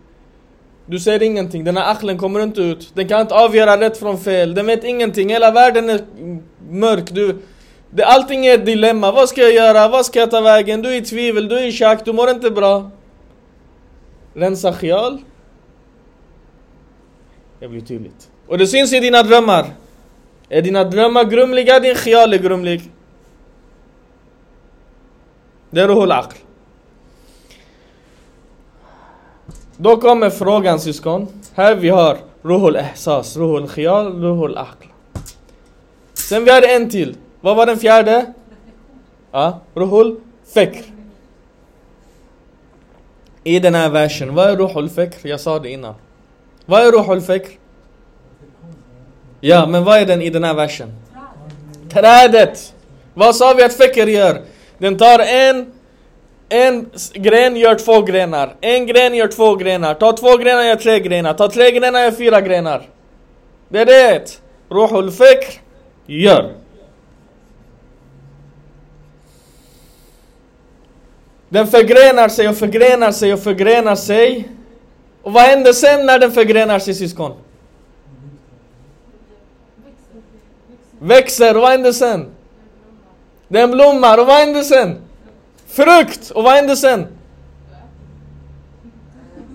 Du ser ingenting, den här aqlen kommer inte ut. Den kan inte avgöra rätt från fel. Den vet ingenting, hela världen är mörk. Du, det, allting är ett dilemma. Vad ska jag göra? Vad ska jag ta vägen? Du är i tvivel, du är i tjack, du mår inte bra. Rensa khial. Det blir tydligt. Och det syns i dina drömmar. Är dina drömmar grumliga, din khial är grumlig. Det är ruhul aql. Då kommer frågan syskon. Här vi har ruhul ihsas, ruhul khial, ruhul aql. Sen vi har en till. Vad var den fjärde? Ja, ruhul fikr. I den här versen, vad är ruhul fikr? Jag sa det innan. Vad är ruhul fikr? Ja, men vad är den i den här versen? Trädet! Vad sa vi att fikr gör? Den tar en en gren gör två grenar. En gren gör två grenar. Ta två grenar gör tre grenar. Ta tre grenar gör fyra grenar. Det är det. Ruhul fikr gör. Den förgrenar sig och förgrenar sig och förgrenar sig. Och vad händer sen när den förgrenar sig syskon? Växer, och vad händer sen? Den blommar, och vad händer sen? Frukt, och vad händer sen?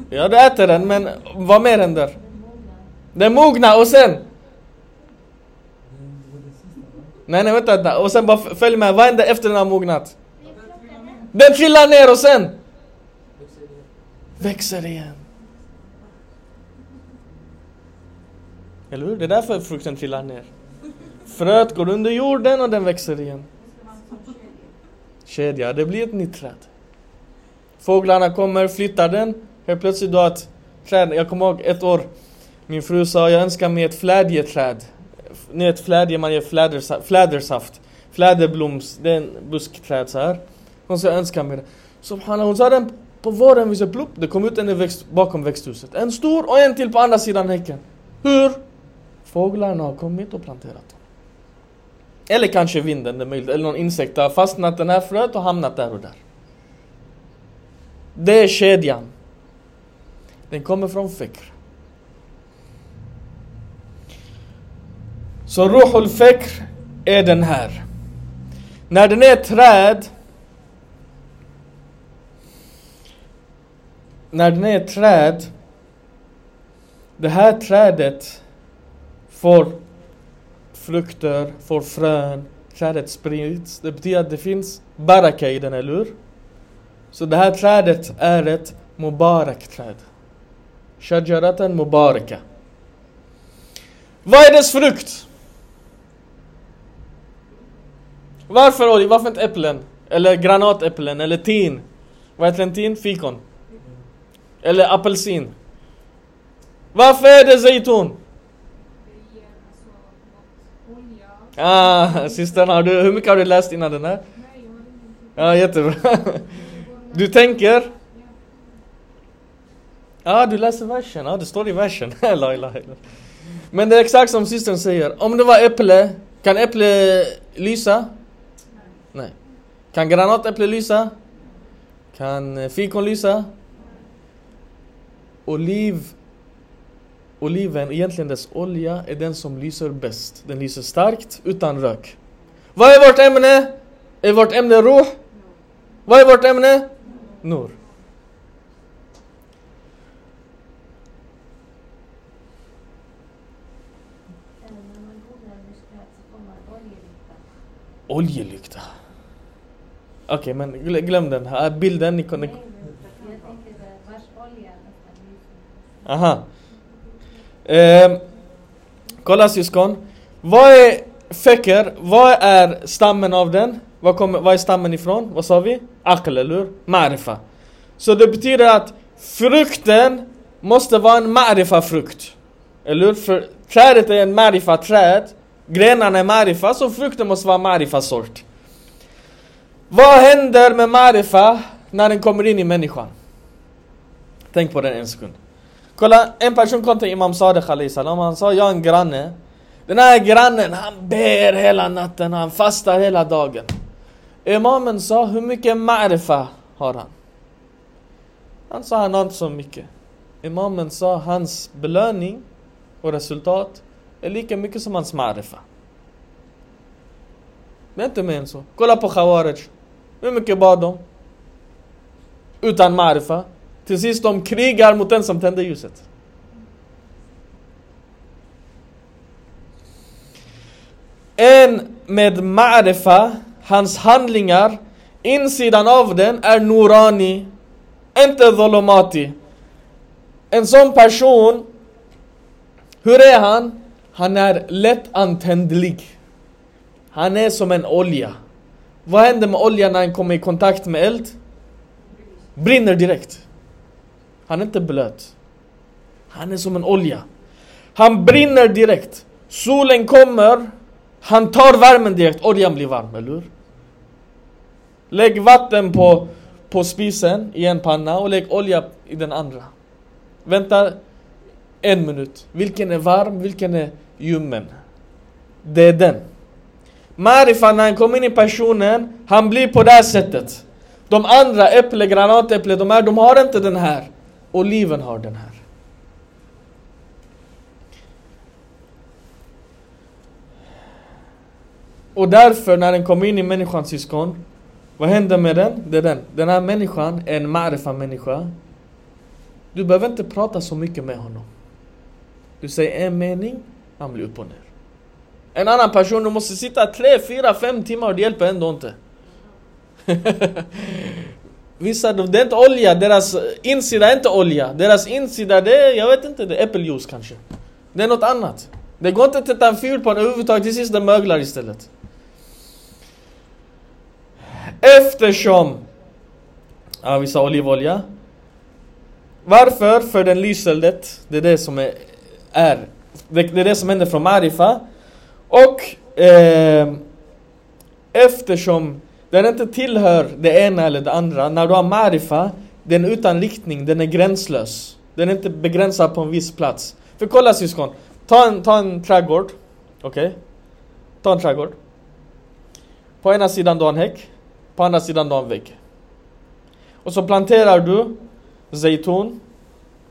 Ja, du äter den, men vad mer händer? Den mognar, och sen? Nej, nej, vänta, vänta. Och sen bara följ med, vad händer efter den har mognat? Den trillar ner och sen? Växer igen. Eller hur? Det är därför frukten trillar ner. Fröet går under jorden och den växer igen. Kedja, det blir ett nytt träd. Fåglarna kommer, flyttar den. Helt plötsligt då att träd, jag kommer ihåg ett år, min fru sa jag önskar mig ett flädjeträd. Ni vet flädje, man ger flädersaft, flädersaft. Fläderbloms, det är en buskträd så här. Hon sa jag önskar mig det. Subhanallah, hon sa den på våren, vi sa plupp, det kom ut en växt, bakom växthuset. En stor och en till på andra sidan häcken. Hur? Fåglarna har kommit och planterat dem. Eller kanske vinden, det är möjligt. Eller någon insekt har fastnat den här fröet och hamnat där och där. Det är kedjan. Den kommer från fikr. Så ruhul fikr är den här. När den är ett träd När den är ett träd Det här trädet får frukter, får frön, trädet sprids. Det betyder att det finns baraka i den, eller hur? Så det här trädet är ett mubarak-träd. Shajaratan mubaraka. Vad är dess frukt? Varför Oli? Varför inte äpplen? Eller granatäpplen? Eller tin? Vad heter en tin? Fikon? Eller apelsin? Varför är det zeytun? Ah, systern, har du, hur mycket har du läst innan den här? Ja, jättebra. Du tänker? Ja, du läser versen. Ja, det står i versen. Men det är exakt som systern säger. Om det var äpple, kan äpple lysa? Nej. Kan granatäpple lysa? Kan fikon lysa? Oliv Oliven, egentligen dess olja, är den som lyser bäst. Den lyser starkt, utan rök. Vad är vårt ämne? Är vårt ämne ruh? Vad är vårt ämne? Nur. Oljelykta. Okej, men glö- glöm den här bilden. Ni, men lyser. aha. Eh, kolla syskon. Vad är feker? Vad är stammen av den? Vad, kommer, vad är stammen ifrån? Vad sa vi? Akl, eller hur? Marifa. Så det betyder att frukten måste vara en marifa-frukt. Eller hur? För trädet är en marifa-träd. Grenarna är marifa, så frukten måste vara marifa-sort. Vad händer med marifa när den kommer in i människan? Tänk på den en sekund. Kolla, en person kom till Imam Sadiq Ali salam, han sa jag har en granne. Den här grannen, han ber hela natten, han fastar hela dagen. Imamen sa, hur mycket marifa har han? Han sa, han har inte så mycket. Imamen sa, hans belöning och resultat är lika mycket som hans marifa. Det är inte mer än så. Kolla på Khawarij. Hur mycket bad de? Utan marifa. Till sist de krigar mot den som tände ljuset. En med marifa, hans handlingar, insidan av den är Nurani, inte Dholomati. En sån person, hur är han? Han är lättantändlig. Han är som en olja. Vad händer med oljan när den kommer i kontakt med eld? Brinner direkt. Han är inte blöt. Han är som en olja. Han brinner direkt. Solen kommer, han tar värmen direkt, oljan blir varm, eller hur? Lägg vatten på, på spisen i en panna och lägg olja i den andra. Vänta en minut. Vilken är varm, vilken är ljummen? Det är den. Marifa när han kommer in i personen, han blir på det här sättet. De andra, äpple, granatäpple, de här, de har inte den här. Oliven har den här. Och därför när den kommer in i människans syskon, vad händer med den? Det är den. Den här människan är en marifa människa. Du behöver inte prata så mycket med honom. Du säger en mening, han blir upp och ner. En annan person, du måste sitta tre, fyra, fem timmar och det hjälper ändå inte. Vissa, det är inte olja, deras insida är inte olja. Deras insida, det är, jag vet inte, det är äppeljuice kanske. Det är något annat. Det går inte att sätta en fyr på en överhuvudtaget, till sist det möglar istället. Eftersom, ja vi sa olivolja. Varför? För den lyser. Det är det som är, är det, det är det som händer från Marifa. Och eh, eftersom den inte tillhör det ena eller det andra, när du har Marifa, den är utan riktning, den är gränslös. Den är inte begränsad på en viss plats. För kolla syskon, ta en, ta en trädgård, okej? Ta en trädgård. På ena sidan du har en häck, på andra sidan du har en vägg. Och så planterar du zeytun,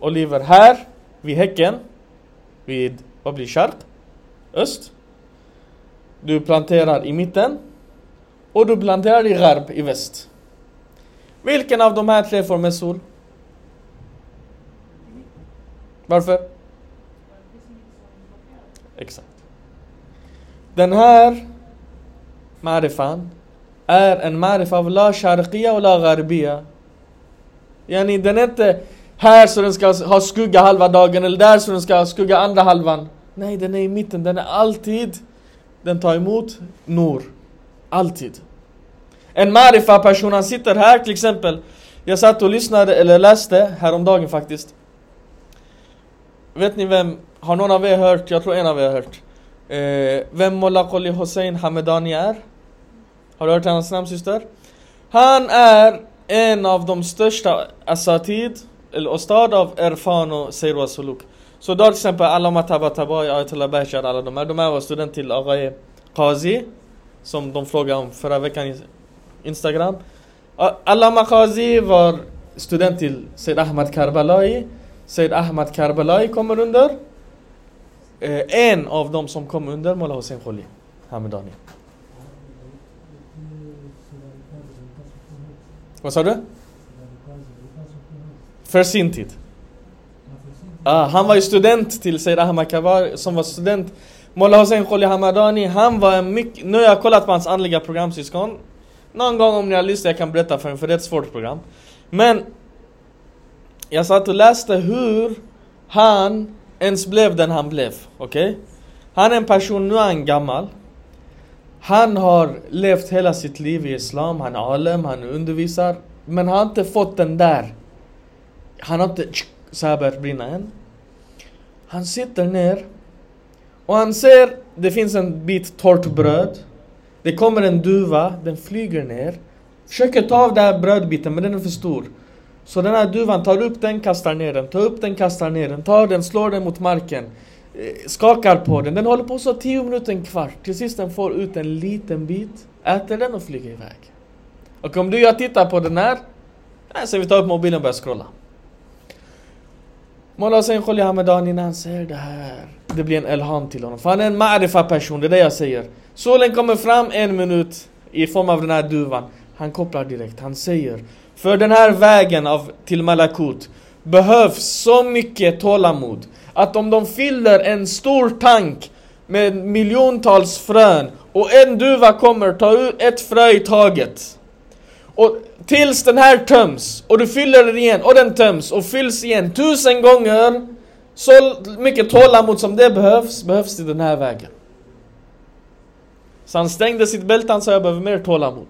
oliver här, vid häcken, vid, vad blir sharq? Öst. Du planterar i mitten. Och du blandar i gharb, i väst. Vilken av de här tre får mest sol? Varför? Exakt. Den här marifan är en marifa av la sharqiya och la gharbiya. Yani den är inte här så den ska ha skugga halva dagen eller där så den ska ha skugga andra halvan. Nej, den är i mitten. Den är alltid, den tar emot nur. Alltid. En marifa person, han sitter här till exempel. Jag satt och lyssnade, eller läste häromdagen faktiskt. Vet ni vem, har någon av er hört, jag tror en av er har hört. Eh, vem Molla Qoli Hossein Hamedani är? Har du hört hans namn syster? Han är en av de största asatid, eller ostad av Erfan och Seir wa Suluk. Så då till exempel Allama Tabatabai, Ayatollah Bashar, alla de här, de här var student till Agaye Qazi. Som de frågade om förra veckan Instagram. Allama Qazi var student till Said Ahmad Karbalai. Said Ahmad Karbalai kommer under. Eh, en av dem som kom under Mullah Hussein Kholi Hamdani. Vad sa du? För sin tid. Ah, han var ju student till Said Ahmad Karbalai, som var student. Mullah Hussein Kholi Hamadani, han var en mycket... Nu har jag kollat på hans andliga programsyskon. Någon gång om ni har lust jag kan berätta för er, för det är ett svårt program. Men jag satt och läste hur han ens blev den han blev. Okej? Okay? Han är en person, nu är han gammal. Han har levt hela sitt liv i Islam, han är alem, han undervisar. Men han har inte fått den där. Han har inte så här börjat brinna än. Han sitter ner och han ser, det finns en bit torrt bröd. Det kommer en duva, den flyger ner. Försöker ta av den här brödbiten men den är för stor. Så den här duvan tar upp den, kastar ner den, tar upp den, kastar ner den, tar den, slår den mot marken. Eh, skakar på den. Den håller på så 10 minuter, en kvart. Till sist den får ut en liten bit, äter den och flyger iväg. Och om du och jag tittar på den här, eh, så vi tar upp mobilen och börjar scrolla. Molla Hussein Kholi Hamedani när han säger det här, det blir en elham till honom. För han är en ma'rifa person, det är det jag säger. Solen kommer fram en minut i form av den här duvan. Han kopplar direkt, han säger För den här vägen av, till Malakut behövs så mycket tålamod att om de fyller en stor tank med miljontals frön och en duva kommer ta ut ett frö i taget och tills den här töms och du fyller den igen och den töms och fylls igen tusen gånger så mycket tålamod som det behövs, behövs i den här vägen. Så han stängde sitt bälte, han sa jag behöver mer tålamod.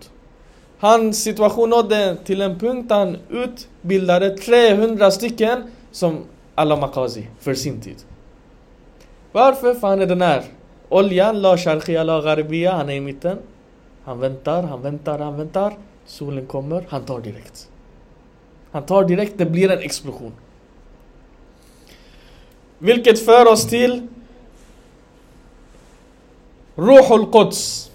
Hans situation nådde till en punkt där han utbildade 300 stycken som alla Makazi för sin tid. Varför? För han är den här. Oljan, la sharqia, la gharbiya, han är i mitten. Han väntar, han väntar, han väntar. Solen kommer, han tar direkt. Han tar direkt, det blir en explosion. Vilket för oss till Ruhul Quds.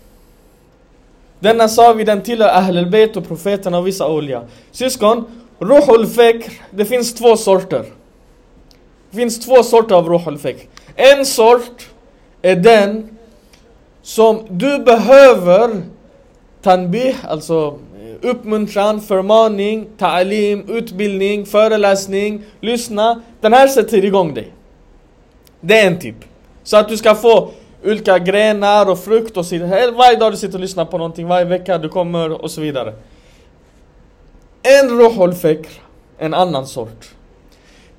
Denna sa vi den tillhör Ahlul Bayt och profeterna och vissa olja. Syskon, Ruhul Fekr, det finns två sorter. Det finns två sorter av Ruhul Fekr. En sort är den som du behöver tanbih, alltså eh, uppmuntran, förmaning, ta'alim, utbildning, föreläsning, lyssna. Den här sätter igång dig. Det är en typ. Så att du ska få olika grenar och frukt och så vidare. Varje dag du sitter och lyssnar på någonting, varje vecka du kommer och så vidare. En ruhul fikr, en annan sort.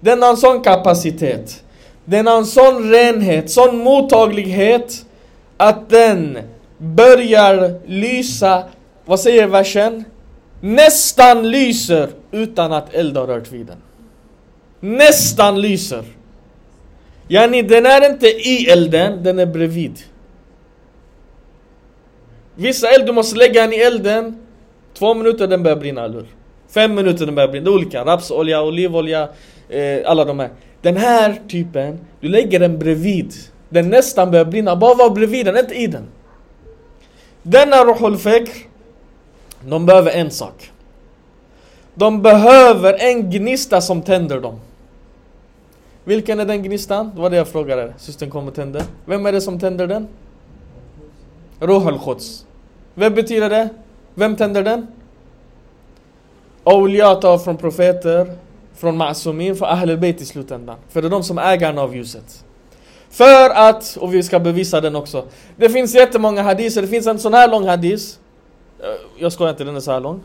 Den har en sån kapacitet. Den har en sån renhet, sån mottaglighet att den börjar lysa, vad säger versen? Nästan lyser utan att eld har rört vid den. Nästan lyser. Yani den är inte i elden, den är bredvid. Vissa eld, du måste lägga den i elden, två minuter den börjar brinna, eller Fem minuter den börjar brinna, det är olika. Rapsolja, olivolja, eh, alla de här. Den här typen, du lägger den bredvid. Den nästan börjar brinna, bara var bredvid den, inte i den. Denna Ruhul Fekr, de behöver en sak. De behöver en gnista som tänder dem. Vilken är den gnistan? Det var det jag frågade. Systern kom och tände. Vem är det som tänder den? Ruh al-Quds. Vem betyder det? Vem tänder den? Awliya från profeter, från Ma'sumin, från Ahl al-Bayt i slutändan. För det är de som är ägarna av ljuset. För att, och vi ska bevisa den också. Det finns jättemånga hadiser, det finns en sån här lång hadis. Eh, jag skojar inte, den är så här lång.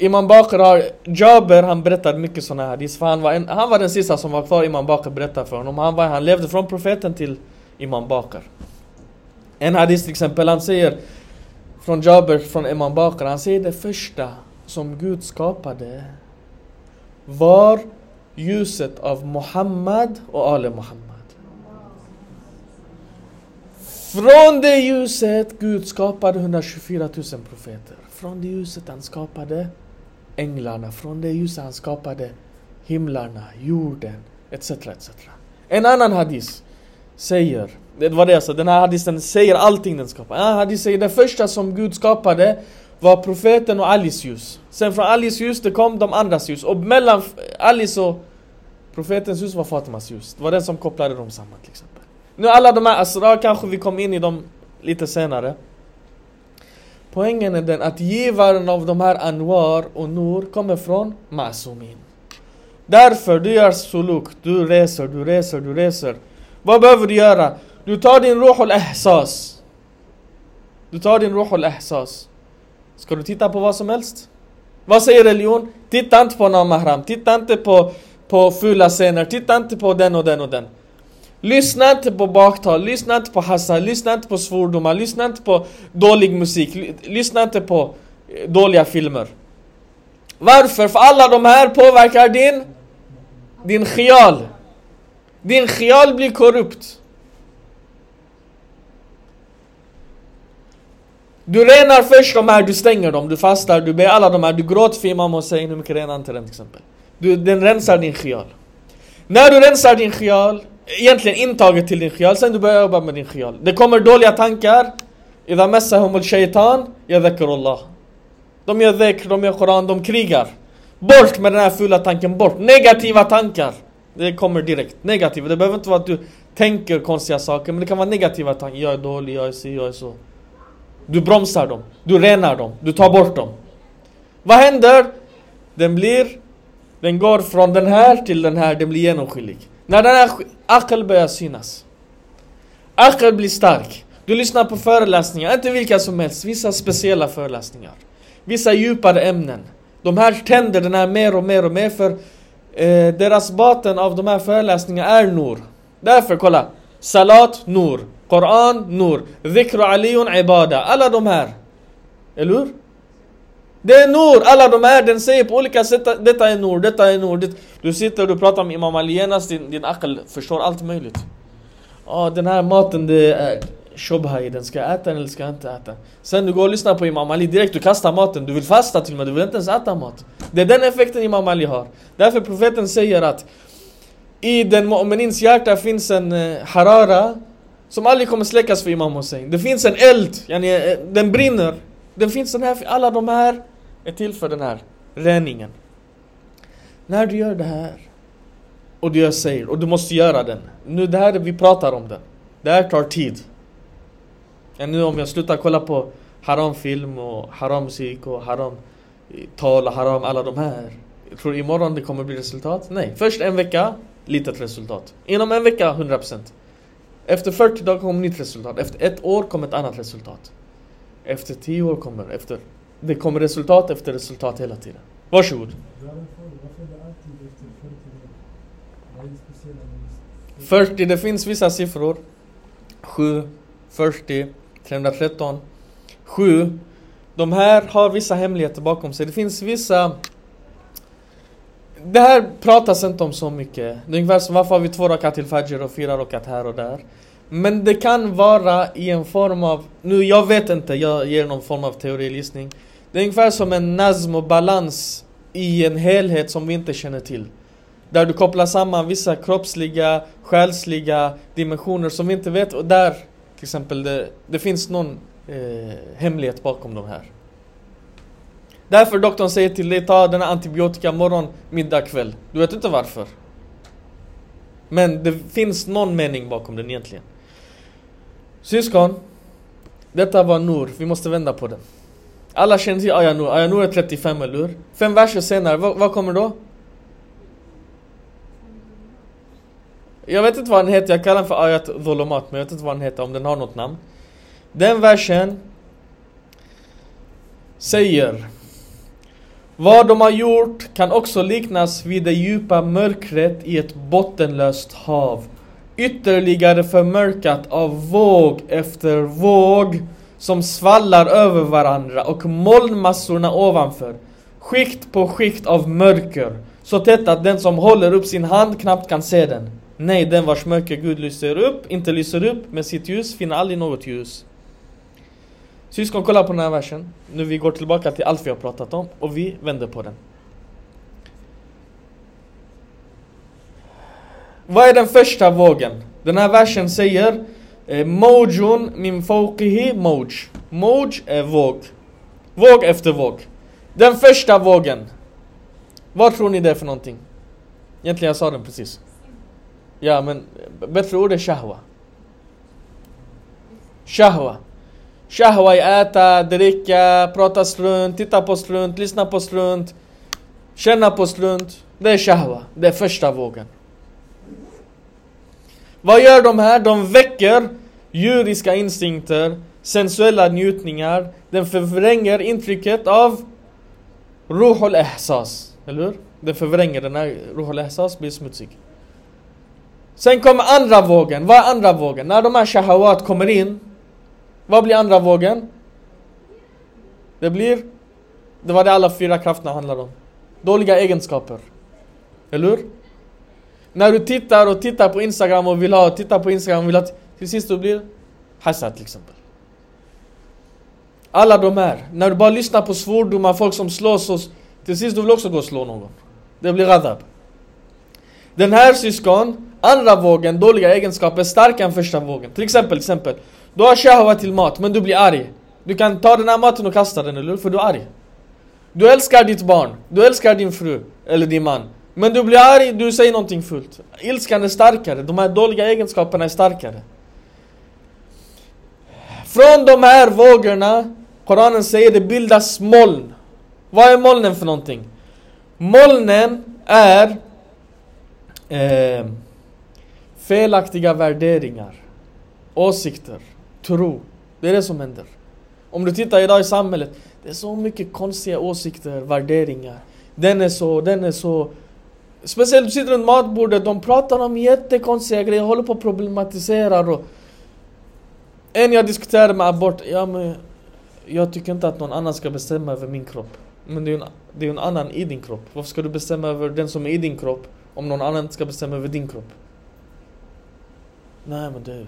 Imam Bakr har, Jaber han berättar mycket sådana här hadis, för han var, en, han var den sista som var kvar, Imam Bakr berättade för honom. Han, var, han levde från profeten till Imam Bakr. En hadis till exempel, han säger från Jaber, från Imam Bakr, han säger det första som Gud skapade var ljuset av Muhammad och Ale Muhammad. Från det ljuset Gud skapade 124 000 profeter. Från det ljuset han skapade änglarna, från det ljuset han skapade himlarna, jorden, etc. etc. En annan hadis säger, det var det jag sa, den här hadisen säger allting den skapar. En annan hadis säger det första som Gud skapade var profeten och Alis ljus. Sen från Alis ljus det kom de andras ljus. Och mellan Alis och profetens ljus var Fatimas ljus. Det var den som kopplade dem samman till exempel. Nu alla de här asrar kanske vi kom in i dem lite senare. Poängen är den att givaren av de här Anwar och Nur kommer från Masumin. Därför du gör suluk, du reser, du reser, du reser. Vad behöver du göra? Du tar din ruh al-Ehsas Du tar din ruh al-Ehsas Ska du titta på vad som helst? Vad säger religion? Titta inte på namahram, titta inte på, på fula scener, titta inte på den och den och den. Lyssna inte på baktal, lyssna inte på hassa, lyssna inte på svordomar, lyssna inte på dålig musik, lyssna inte på eh, dåliga filmer. Varför? För alla de här påverkar din, din khial. Din khial blir korrupt. Du renar först de här, du stänger dem, du fastar, du ber alla de här, du gråter för Imam Hussein, hur mycket renar inte den till exempel? Du, den rensar din khial. När du rensar din khial, egentligen intaget till din khial, sen du börjar jobba med din khial. Det kommer dåliga tankar, إذا مسهم الشيطان يذكر الله. De gör dhikr, de gör koran, de krigar. Bort med den här fula tanken, bort. Negativa tankar. Det kommer direkt. Negativa. Det behöver inte vara att du tänker konstiga saker, men det kan vara negativa tankar. Jag är dålig, jag är si, jag är så. Du bromsar dem, du renar dem, du tar bort dem. Vad händer? Den blir, den går från den här till den här, den blir genomskinlig. När den här sk- akal börjar synas. Akal blir stark. Du lyssnar på föreläsningar, inte vilka som helst, vissa speciella föreläsningar. Vissa djupare ämnen. De här tänder den här mer och mer och mer för eh, deras baten av de här föreläsningarna är Nur. Därför kolla. Salat, Nur. Koran, Nur. Dhikr Aliun, ibada. Alla de här. Eller hur? Det är Nur, alla de här, den säger på olika sätt detta är Nur, detta är Nur. Det, du sitter och du pratar med Imam Ali genast, din, din akal förstår allt möjligt. Ja, den här maten det är shobha i den, ska jag äta den eller ska jag inte äta? Sen du går och lyssnar på Imam Ali direkt, du kastar maten, du vill fasta till och med, du vill inte ens äta mat. Det är den effekten Imam Ali har. Därför profeten säger att i den mu'minins hjärta finns en eh, harara som aldrig kommer släckas för Imam Hussein. Det finns en eld, yani, eh, den brinner. Det finns den här, alla de här är till för den här reningen. När du gör det här och du gör säger och du måste göra den. Nu det här, vi pratar om den. Det här tar tid. Ja, nu om jag slutar kolla på haramfilm och haram musik och haram eh, tal och haram alla de här. Jag tror imorgon det kommer bli resultat? Nej. Först en vecka, litet resultat. Inom en vecka 100%. Efter 40 dagar kommer nytt resultat. Efter ett år kommer ett annat resultat. Efter tio år kommer, efter... Det kommer resultat efter resultat hela tiden. Varsågod. Varför det efter 40 det 40, det finns vissa siffror. 7, 40, 313, 7. De här har vissa hemligheter bakom sig. Det finns vissa... Det här pratas inte om så mycket. Det är ungefär som varför har vi två rakat till Fajr och fyra rakat här och där. Men det kan vara i en form av... Nu, jag vet inte, jag ger någon form av teorilistning. Det är ungefär som en nazm och balans i en helhet som vi inte känner till. Där du kopplar samman vissa kroppsliga, själsliga dimensioner som vi inte vet och där till exempel det, det finns någon eh, hemlighet bakom de här. Därför doktorn säger till dig ta denna antibiotika morgon, middag, kväll. Du vet inte varför. Men det finns någon mening bakom den egentligen. Syskon, detta var Nur, vi måste vända på den. Alla känner till Aya Nur, Aya Nur är 35 eller hur? Fem verser senare, vad, vad kommer då? Jag vet inte vad den heter, jag kallar den för Ayat Volomat, men jag vet inte vad den heter, om den har något namn. Den versen säger Vad de har gjort kan också liknas vid det djupa mörkret i ett bottenlöst hav. Ytterligare förmörkat av våg efter våg som svallar över varandra och molnmassorna ovanför. Skikt på skikt av mörker. Så tätt att den som håller upp sin hand knappt kan se den. Nej, den vars mörker Gud lyser upp, inte lyser upp med sitt ljus finner aldrig något ljus. Syskon, kolla på den här versen. Nu vi går tillbaka till allt vi har pratat om och vi vänder på den. Vad är den första vågen? Den här versen säger eh, Mojun min fawqihi moj. Moj är våg. Våg efter våg. Den första vågen. Vad tror ni det är för någonting? Egentligen jag sa den precis. Ja men eh, bättre ord är shahwa. Shahwa. Shahwa är äta, dricka, prata strunt, titta på strunt, lyssna på strunt, känna på strunt. Det är shahwa. Det är första vågen. Vad gör de här? De väcker djuriska instinkter, sensuella njutningar. Den förvränger intrycket av ruhul ihsas. Eller hur? Den förvränger den här ruhul ihsas blir smutsig. Sen kommer andra vågen. Vad är andra vågen? När de här shahawat kommer in, vad blir andra vågen? Det blir, det var det alla fyra krafterna handlar om. Dåliga egenskaper. Eller hur? När du tittar och tittar på Instagram och vill ha, och tittar på Instagram och vill ha, till sist du blir hasad till exempel. Alla de här, när du bara lyssnar på svordomar, folk som slåss och till sist du vill också gå och slå någon. Det blir ghadab. Den här syskon, andra vågen, dåliga egenskaper, starkare än första vågen. Till exempel, till exempel. Du har shahwa till mat, men du blir arg. Du kan ta den här maten och kasta den, eller hur? För du är arg. Du älskar ditt barn, du älskar din fru, eller din man. Men du blir arg, du säger någonting fult. Ilskan är starkare, de här dåliga egenskaperna är starkare. Från de här vågorna, Koranen säger det bildas moln. Vad är molnen för någonting? Molnen är eh, felaktiga värderingar, åsikter, tro. Det är det som händer. Om du tittar idag i samhället, det är så mycket konstiga åsikter, värderingar. Den är så, den är så. Speciellt du sitter runt matbordet, de pratar om jättekonstiga grejer, håller på och problematiserar och... En jag diskuterade med abort, ja men... Jag tycker inte att någon annan ska bestämma över min kropp. Men det är ju en, det är en annan i din kropp. Varför ska du bestämma över den som är i din kropp om någon annan ska bestämma över din kropp? Nej men det...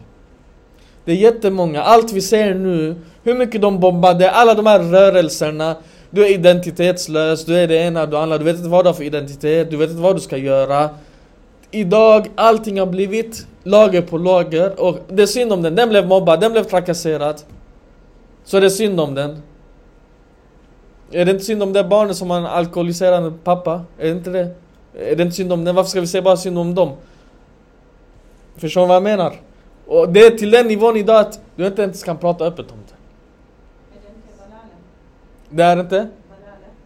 Det är jättemånga, allt vi ser nu, hur mycket de bombade, alla de här rörelserna du är identitetslös, du är det ena, du andra, du vet inte vad du har för identitet, du vet inte vad du ska göra Idag, allting har blivit lager på lager och det är synd om den, den blev mobbad, den blev trakasserad Så det är synd om den Är det inte synd om det barnet som har en alkoholiserande pappa? Är det inte det? Är det inte synd om den? Varför ska vi säga bara synd om dem? Förstår du vad jag menar? Och det är till den nivån idag att du inte ens kan prata öppet om det. Är det inte balala? Det är inte?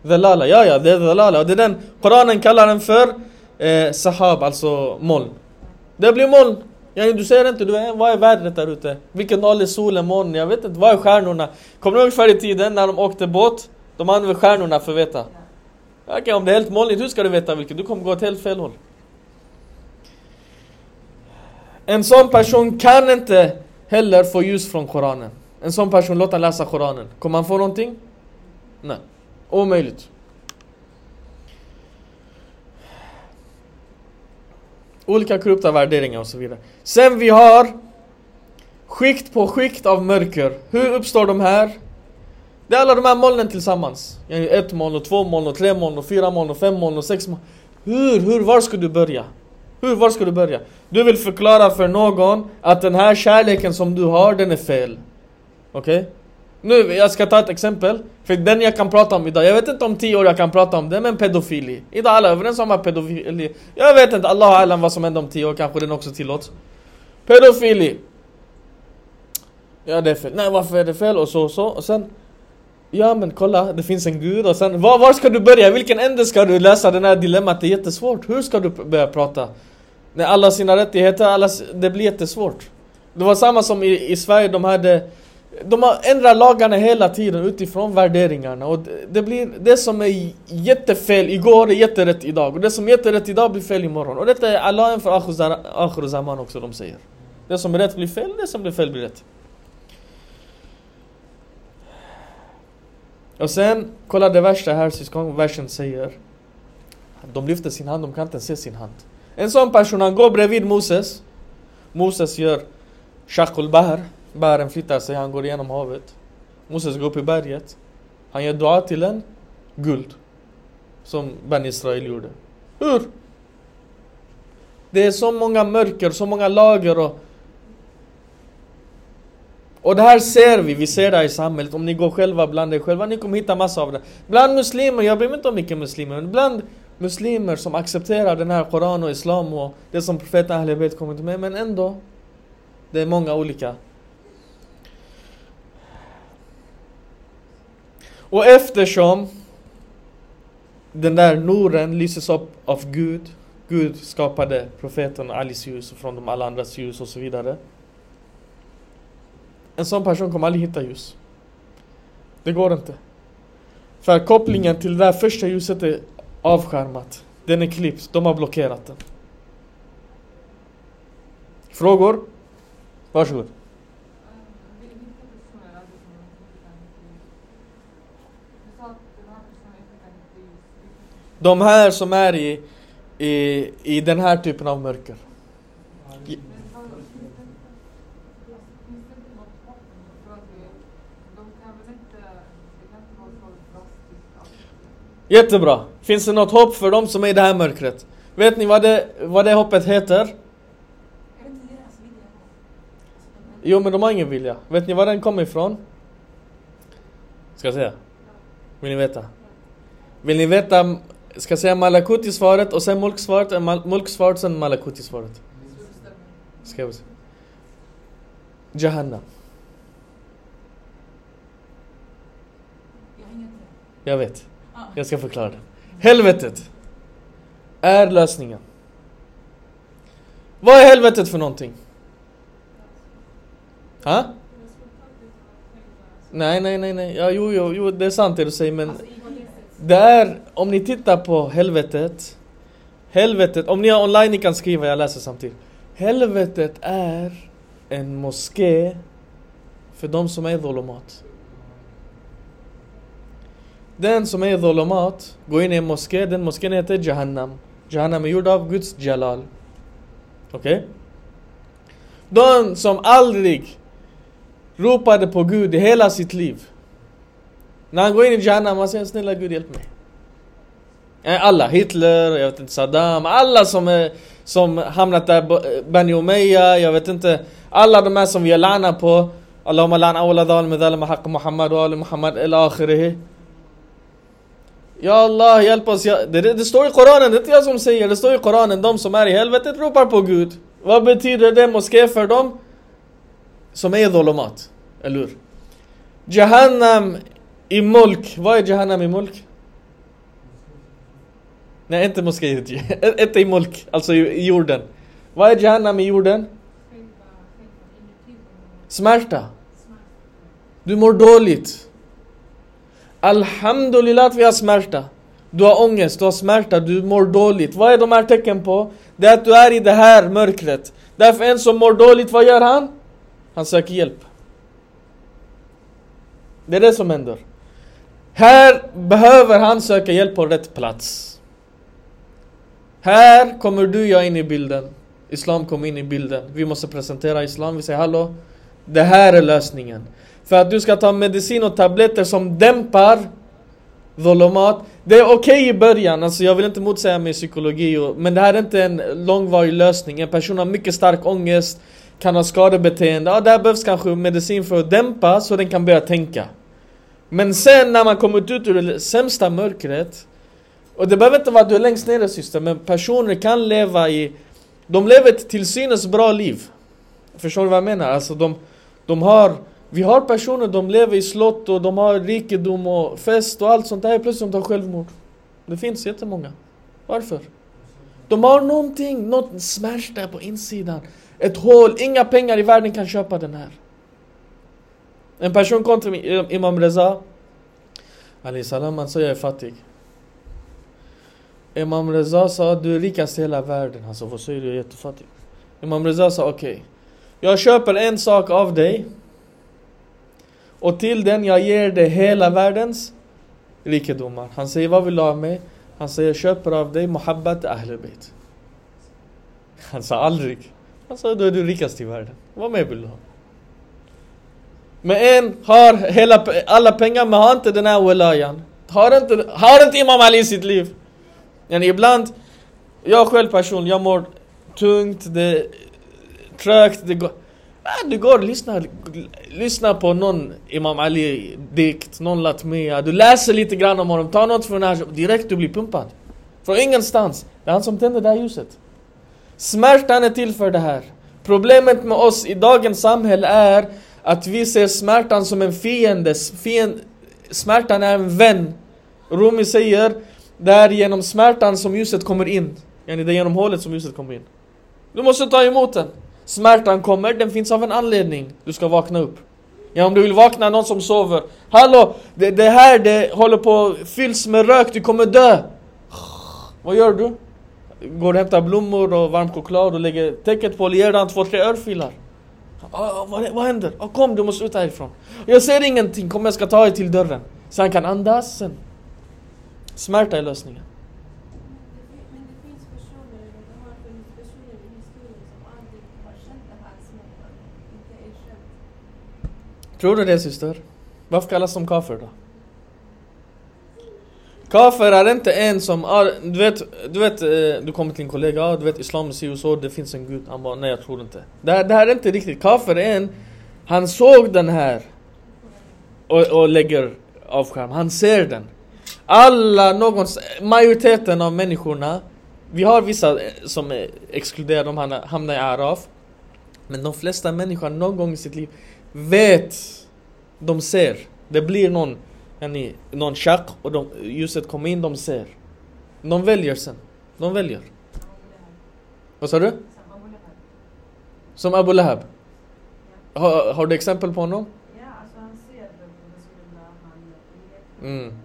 Balala? Dalala, ja ja det är dalala. Och det är den, Koranen kallar den för eh, sahab, alltså moln. Det blir moln. Ja, du ser inte, du vad är vädret där ute? Vilken dag är solen, månen? Jag vet inte, vad är stjärnorna? Kommer du ihåg förr i tiden när de åkte båt? De använde stjärnorna för att veta. Okej, om det är helt molnigt, hur ska du veta vilket? Du kommer gå åt helt fel håll. En sån person kan inte heller få ljus från Koranen. En sån person, låt han läsa Koranen. Kommer han få någonting? Nej. Omöjligt. Olika korrupta värderingar och så vidare. Sen vi har skikt på skikt av mörker. Hur uppstår de här? Det är alla de här molnen tillsammans. Ett moln och två moln och tre moln och fyra moln och fem moln och sex moln. Hur, hur, var ska du börja? Hur, var ska du börja? Du vill förklara för någon att den här kärleken som du har, den är fel. Okej? Okay? Nu, jag ska ta ett exempel. För den jag kan prata om idag, jag vet inte om tio år jag kan prata om det, men pedofili. Idag är alla överens om att pedofili... Jag vet inte, Allah alam vad som händer om tio år, kanske den också tillåts. Pedofili. Ja, det är fel. Nej, varför är det fel? Och så och så. Och sen... Ja men kolla, det finns en gud och sen var, var ska du börja? Vilken ände ska du lösa den här dilemmat? Det är jättesvårt. Hur ska du börja prata? När alla sina rättigheter, alla, det blir jättesvårt. Det var samma som i, i Sverige, de hade de har ändrat lagarna hela tiden utifrån värderingarna och det, blir det som är jättefel igår är jätterätt idag och det som är jätterätt idag blir fel imorgon och detta är Allahen för Akhru Zaman också de säger. Det som är rätt blir fel, det som blir fel blir rätt. Och sen, kolla det värsta här syskon, versen säger De lyfter sin hand, de kan inte se sin hand. En sån person, han går bredvid Moses Moses gör Shakul Bahar Bären flyttar sig, han går igenom havet. Moses går upp i berget. Han gör dua till en guld. Som Ben Israel gjorde. Hur? Det är så många mörker, så många lager och... Och det här ser vi, vi ser det här i samhället. Om ni går själva bland er själva, ni kommer hitta massa av det. Bland muslimer, jag bryr mig inte om vilka muslimer, men bland muslimer som accepterar den här Koran och Islam och det som profeten Ahlebet kommit med, men ändå. Det är många olika. Och eftersom den där noren lyses upp av Gud, Gud skapade profeten Alis ljus och från de alla andras ljus och så vidare. En sån person kommer aldrig hitta ljus. Det går inte. För kopplingen till det där första ljuset är avskärmat. Den är klippt, de har blockerat den. Frågor? Varsågod. De här som är i, i, i den här typen av mörker. Jättebra. Finns det något hopp för dem som är i det här mörkret? Vet ni vad det, vad det hoppet heter? Jo men de har ingen vilja. Vet ni var den kommer ifrån? Ska jag säga? Vill ni veta? Vill ni veta, ska säga Malakuti-svaret och sen Mulk-svaret, eh, Mal- Mulk-svaret sen Malakuti-svaret? Ska jag säga? Jahannam. Jag vet. Jag ska förklara det. Helvetet är lösningen. Vad är helvetet för någonting? Ha? Nej, nej, nej, nej. Ja, jo, jo, jo, det är sant det du säger, men alltså, det är, om ni tittar på helvetet, helvetet, om ni är online, ni kan skriva, jag läser samtidigt. Helvetet är en moské för de som är dolomat. Den som är dolomat går in i en moské, den moskén heter Jahannam. Jahannam är gjord av Guds Jalal. Okej? De som aldrig ropade på Gud i hela sitt liv. När han går in i Jahannam, han säger snälla Gud hjälp mig. Eh, alla, Hitler, jag vet inte Saddam, alla som, är, som hamnat där, Bo- eh, Bani Umayya, jag vet inte. Alla de här som vi har lana på. Allahumma lana awla dhal med dhalma haqq Muhammad wa Ali Muhammad ila akhirihi. Ja Allah, hjälp oss. Ja, det, det, står i Koranen, det är inte jag som säger, det står i Koranen. De som är i helvetet ropar på Gud. Vad betyder det moské för dem? Som är dolomat, Eller hur? Jahannam i mulk. Vad är Jahannam i mulk? Nej, inte moské. Inte i mulk, alltså i, i jorden. Vad är Jahannam i jorden? Smärta. Du mår dåligt. Alhamdulillah att vi har smärta. Du har ångest, du har smärta, du mår dåligt. Vad är de här tecken på? Det är att du är i det här mörkret. Därför en som mår dåligt, vad gör han? Han söker hjälp. Det är det som händer. Här behöver han söka hjälp på rätt plats. Här kommer du och jag in i bilden. Islam kommer in i bilden. Vi måste presentera Islam. Vi säger hallå, det här är lösningen. För att du ska ta medicin och tabletter som dämpar dhulumat. Det är okej i början, alltså jag vill inte motsäga mig psykologi, och, men det här är inte en långvarig lösning. En person har mycket stark ångest, kan ha skadebeteende. Ja, där behövs kanske medicin för att dämpa så den kan börja tänka. Men sen när man kommit ut ur det sämsta mörkret, och det behöver inte vara att du är längst ner syster, men personer kan leva i... De lever ett till synes bra liv. Förstår du vad jag menar? Alltså de, de har... Vi har personer, de lever i slott och de har rikedom och fest och allt sånt där. Plötsligt de tar självmord. Det finns jättemånga. Varför? De har någonting, något smärta på insidan. Ett hål, inga pengar i världen kan köpa den här. En person kom till Imam Reza. Ali salam, han sa jag är fattig. Imam Reza sa du är rikast i hela världen. Han sa vad säger du, jag är jättefattig. Imam Reza sa okej. Jag köper en sak av dig. Och till den jag ger dig hela världens rikedomar. Han säger vad vill du ha av mig? Han säger jag köper av dig Muhabbat Ahlul Han sa aldrig. Han sa då är du rikast i världen. Vad mer vill du ha? Men en har hela, alla pengar men har inte den här wilayan. Har inte, har inte Imam Ali i sitt liv. Men ibland, jag själv person, jag mår tungt, det är trögt, det går. Ah, du går och lyssnar, lyssnar på någon Imam Ali-dikt, någon Latmia. Du läser lite grann om honom, tar något från här, direkt du blir pumpad. Från ingenstans. Det är han som tänder det här ljuset. Smärtan är till för det här. Problemet med oss i dagens samhälle är att vi ser smärtan som en fiende. Fiend, smärtan är en vän. Rumi säger, det är genom smärtan som ljuset kommer in. Yani det är genom hålet som ljuset kommer in. Du måste ta emot den. Smärtan kommer, den finns av en anledning. Du ska vakna upp. Ja, om du vill vakna någon som sover. Hallå! Det, det här det håller på fylls med rök, du kommer dö. Vad gör du? Går och hämtar blommor och varm choklad och lägger täcket på och ger den två, tre örfilar. Ah, ah, vad, vad händer? Ah, kom, du måste ut härifrån. Jag ser ingenting, kom jag ska ta dig till dörren. Så han kan andas sen. Smärta är lösningen. Tror du det syster? Varför kallas de kafir då? Kafir är inte en som, du vet, du vet, eh, du kommer till en kollega, du vet islam säger så, det finns en gud. Han bara, nej jag tror inte. Det här, det här är inte riktigt, kafir är en, han såg den här och, och lägger avskärm, han ser den. Alla, någons, majoriteten av människorna, vi har vissa eh, som eh, är exkluderade, de hamnar, hamnar i araf. Men de flesta människor någon gång i sitt liv vet, de ser. Det blir någon, yani, någon chack och de, ljuset kommer in, de ser. De väljer sen. De väljer. Vad sa du? Som Abu Lahab. Har, har du exempel på honom? Ja, alltså han ser leker, Mm. kaffe.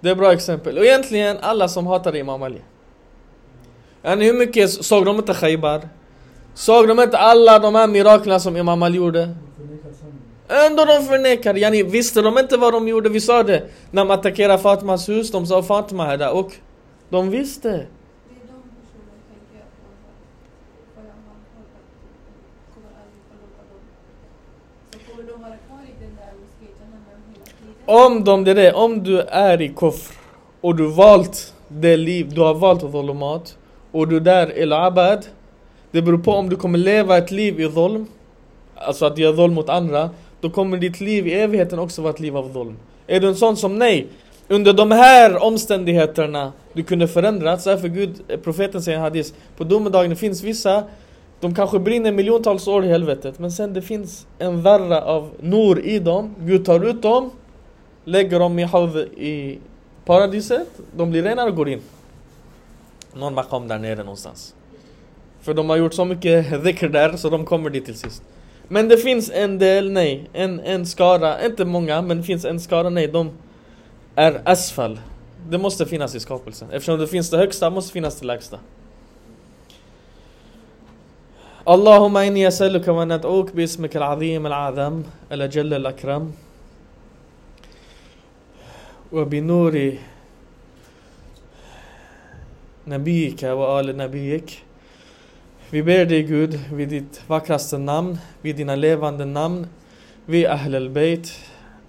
Det är bra exempel. Och egentligen alla som hatade Imam Ali. Yani hur mycket såg de inte Khaybar? Såg de inte alla de här miraklerna som Imam Ali gjorde? Ändå de förnekar. Yani visste de inte vad de gjorde? Vi sa det. När de attackerade Fatmas hus, de sa Fatma är där och de visste. Om de, det är det, om du är i kufr och du valt det liv, du har valt dhulumat och du där i abad det beror på om du kommer leva ett liv i dolm Alltså att göra dolm mot andra Då kommer ditt liv i evigheten också vara ett liv av dolm Är du en sån som nej Under de här omständigheterna Du kunde förändrats, därför Gud, eh, profeten säger i hadis På domedagen finns vissa De kanske brinner miljontals år i helvetet Men sen det finns en värre av nor i dem. Gud tar ut dem Lägger dem i hav i paradiset De blir renare och går in. Någon makam där nere någonstans. För de har gjort så mycket dhikr där så de kommer dit till sist Men det finns en del, nej En, en skara, inte många men det finns en skara, nej de är asfal Det måste finnas i skapelsen Eftersom det finns det högsta måste finnas det lägsta اللهم إني أسألك وأن أدعوك باسمك العظيم الأعظم الأجل الأكرم وبنور نبيك وآل نبيك vi ber dig Gud vid ditt vackraste namn, vid dina levande namn, vid Ahl al-Bayt,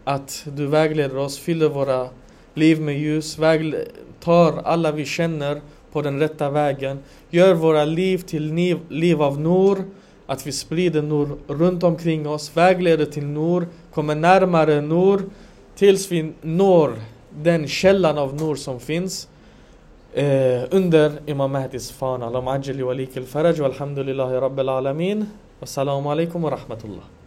att du vägleder oss, fyller våra liv med ljus, tar alla vi känner på den rätta vägen, gör våra liv till liv, liv av Nor, att vi sprider Nor runt omkring oss, vägleder till Nor, kommer närmare Nor, tills vi når den källan av Nor som finns. آه، انذر إمام مهدي صفان. اللهم عجل لوليك الفرج والحمد لله رب العالمين. والسلام عليكم ورحمة الله.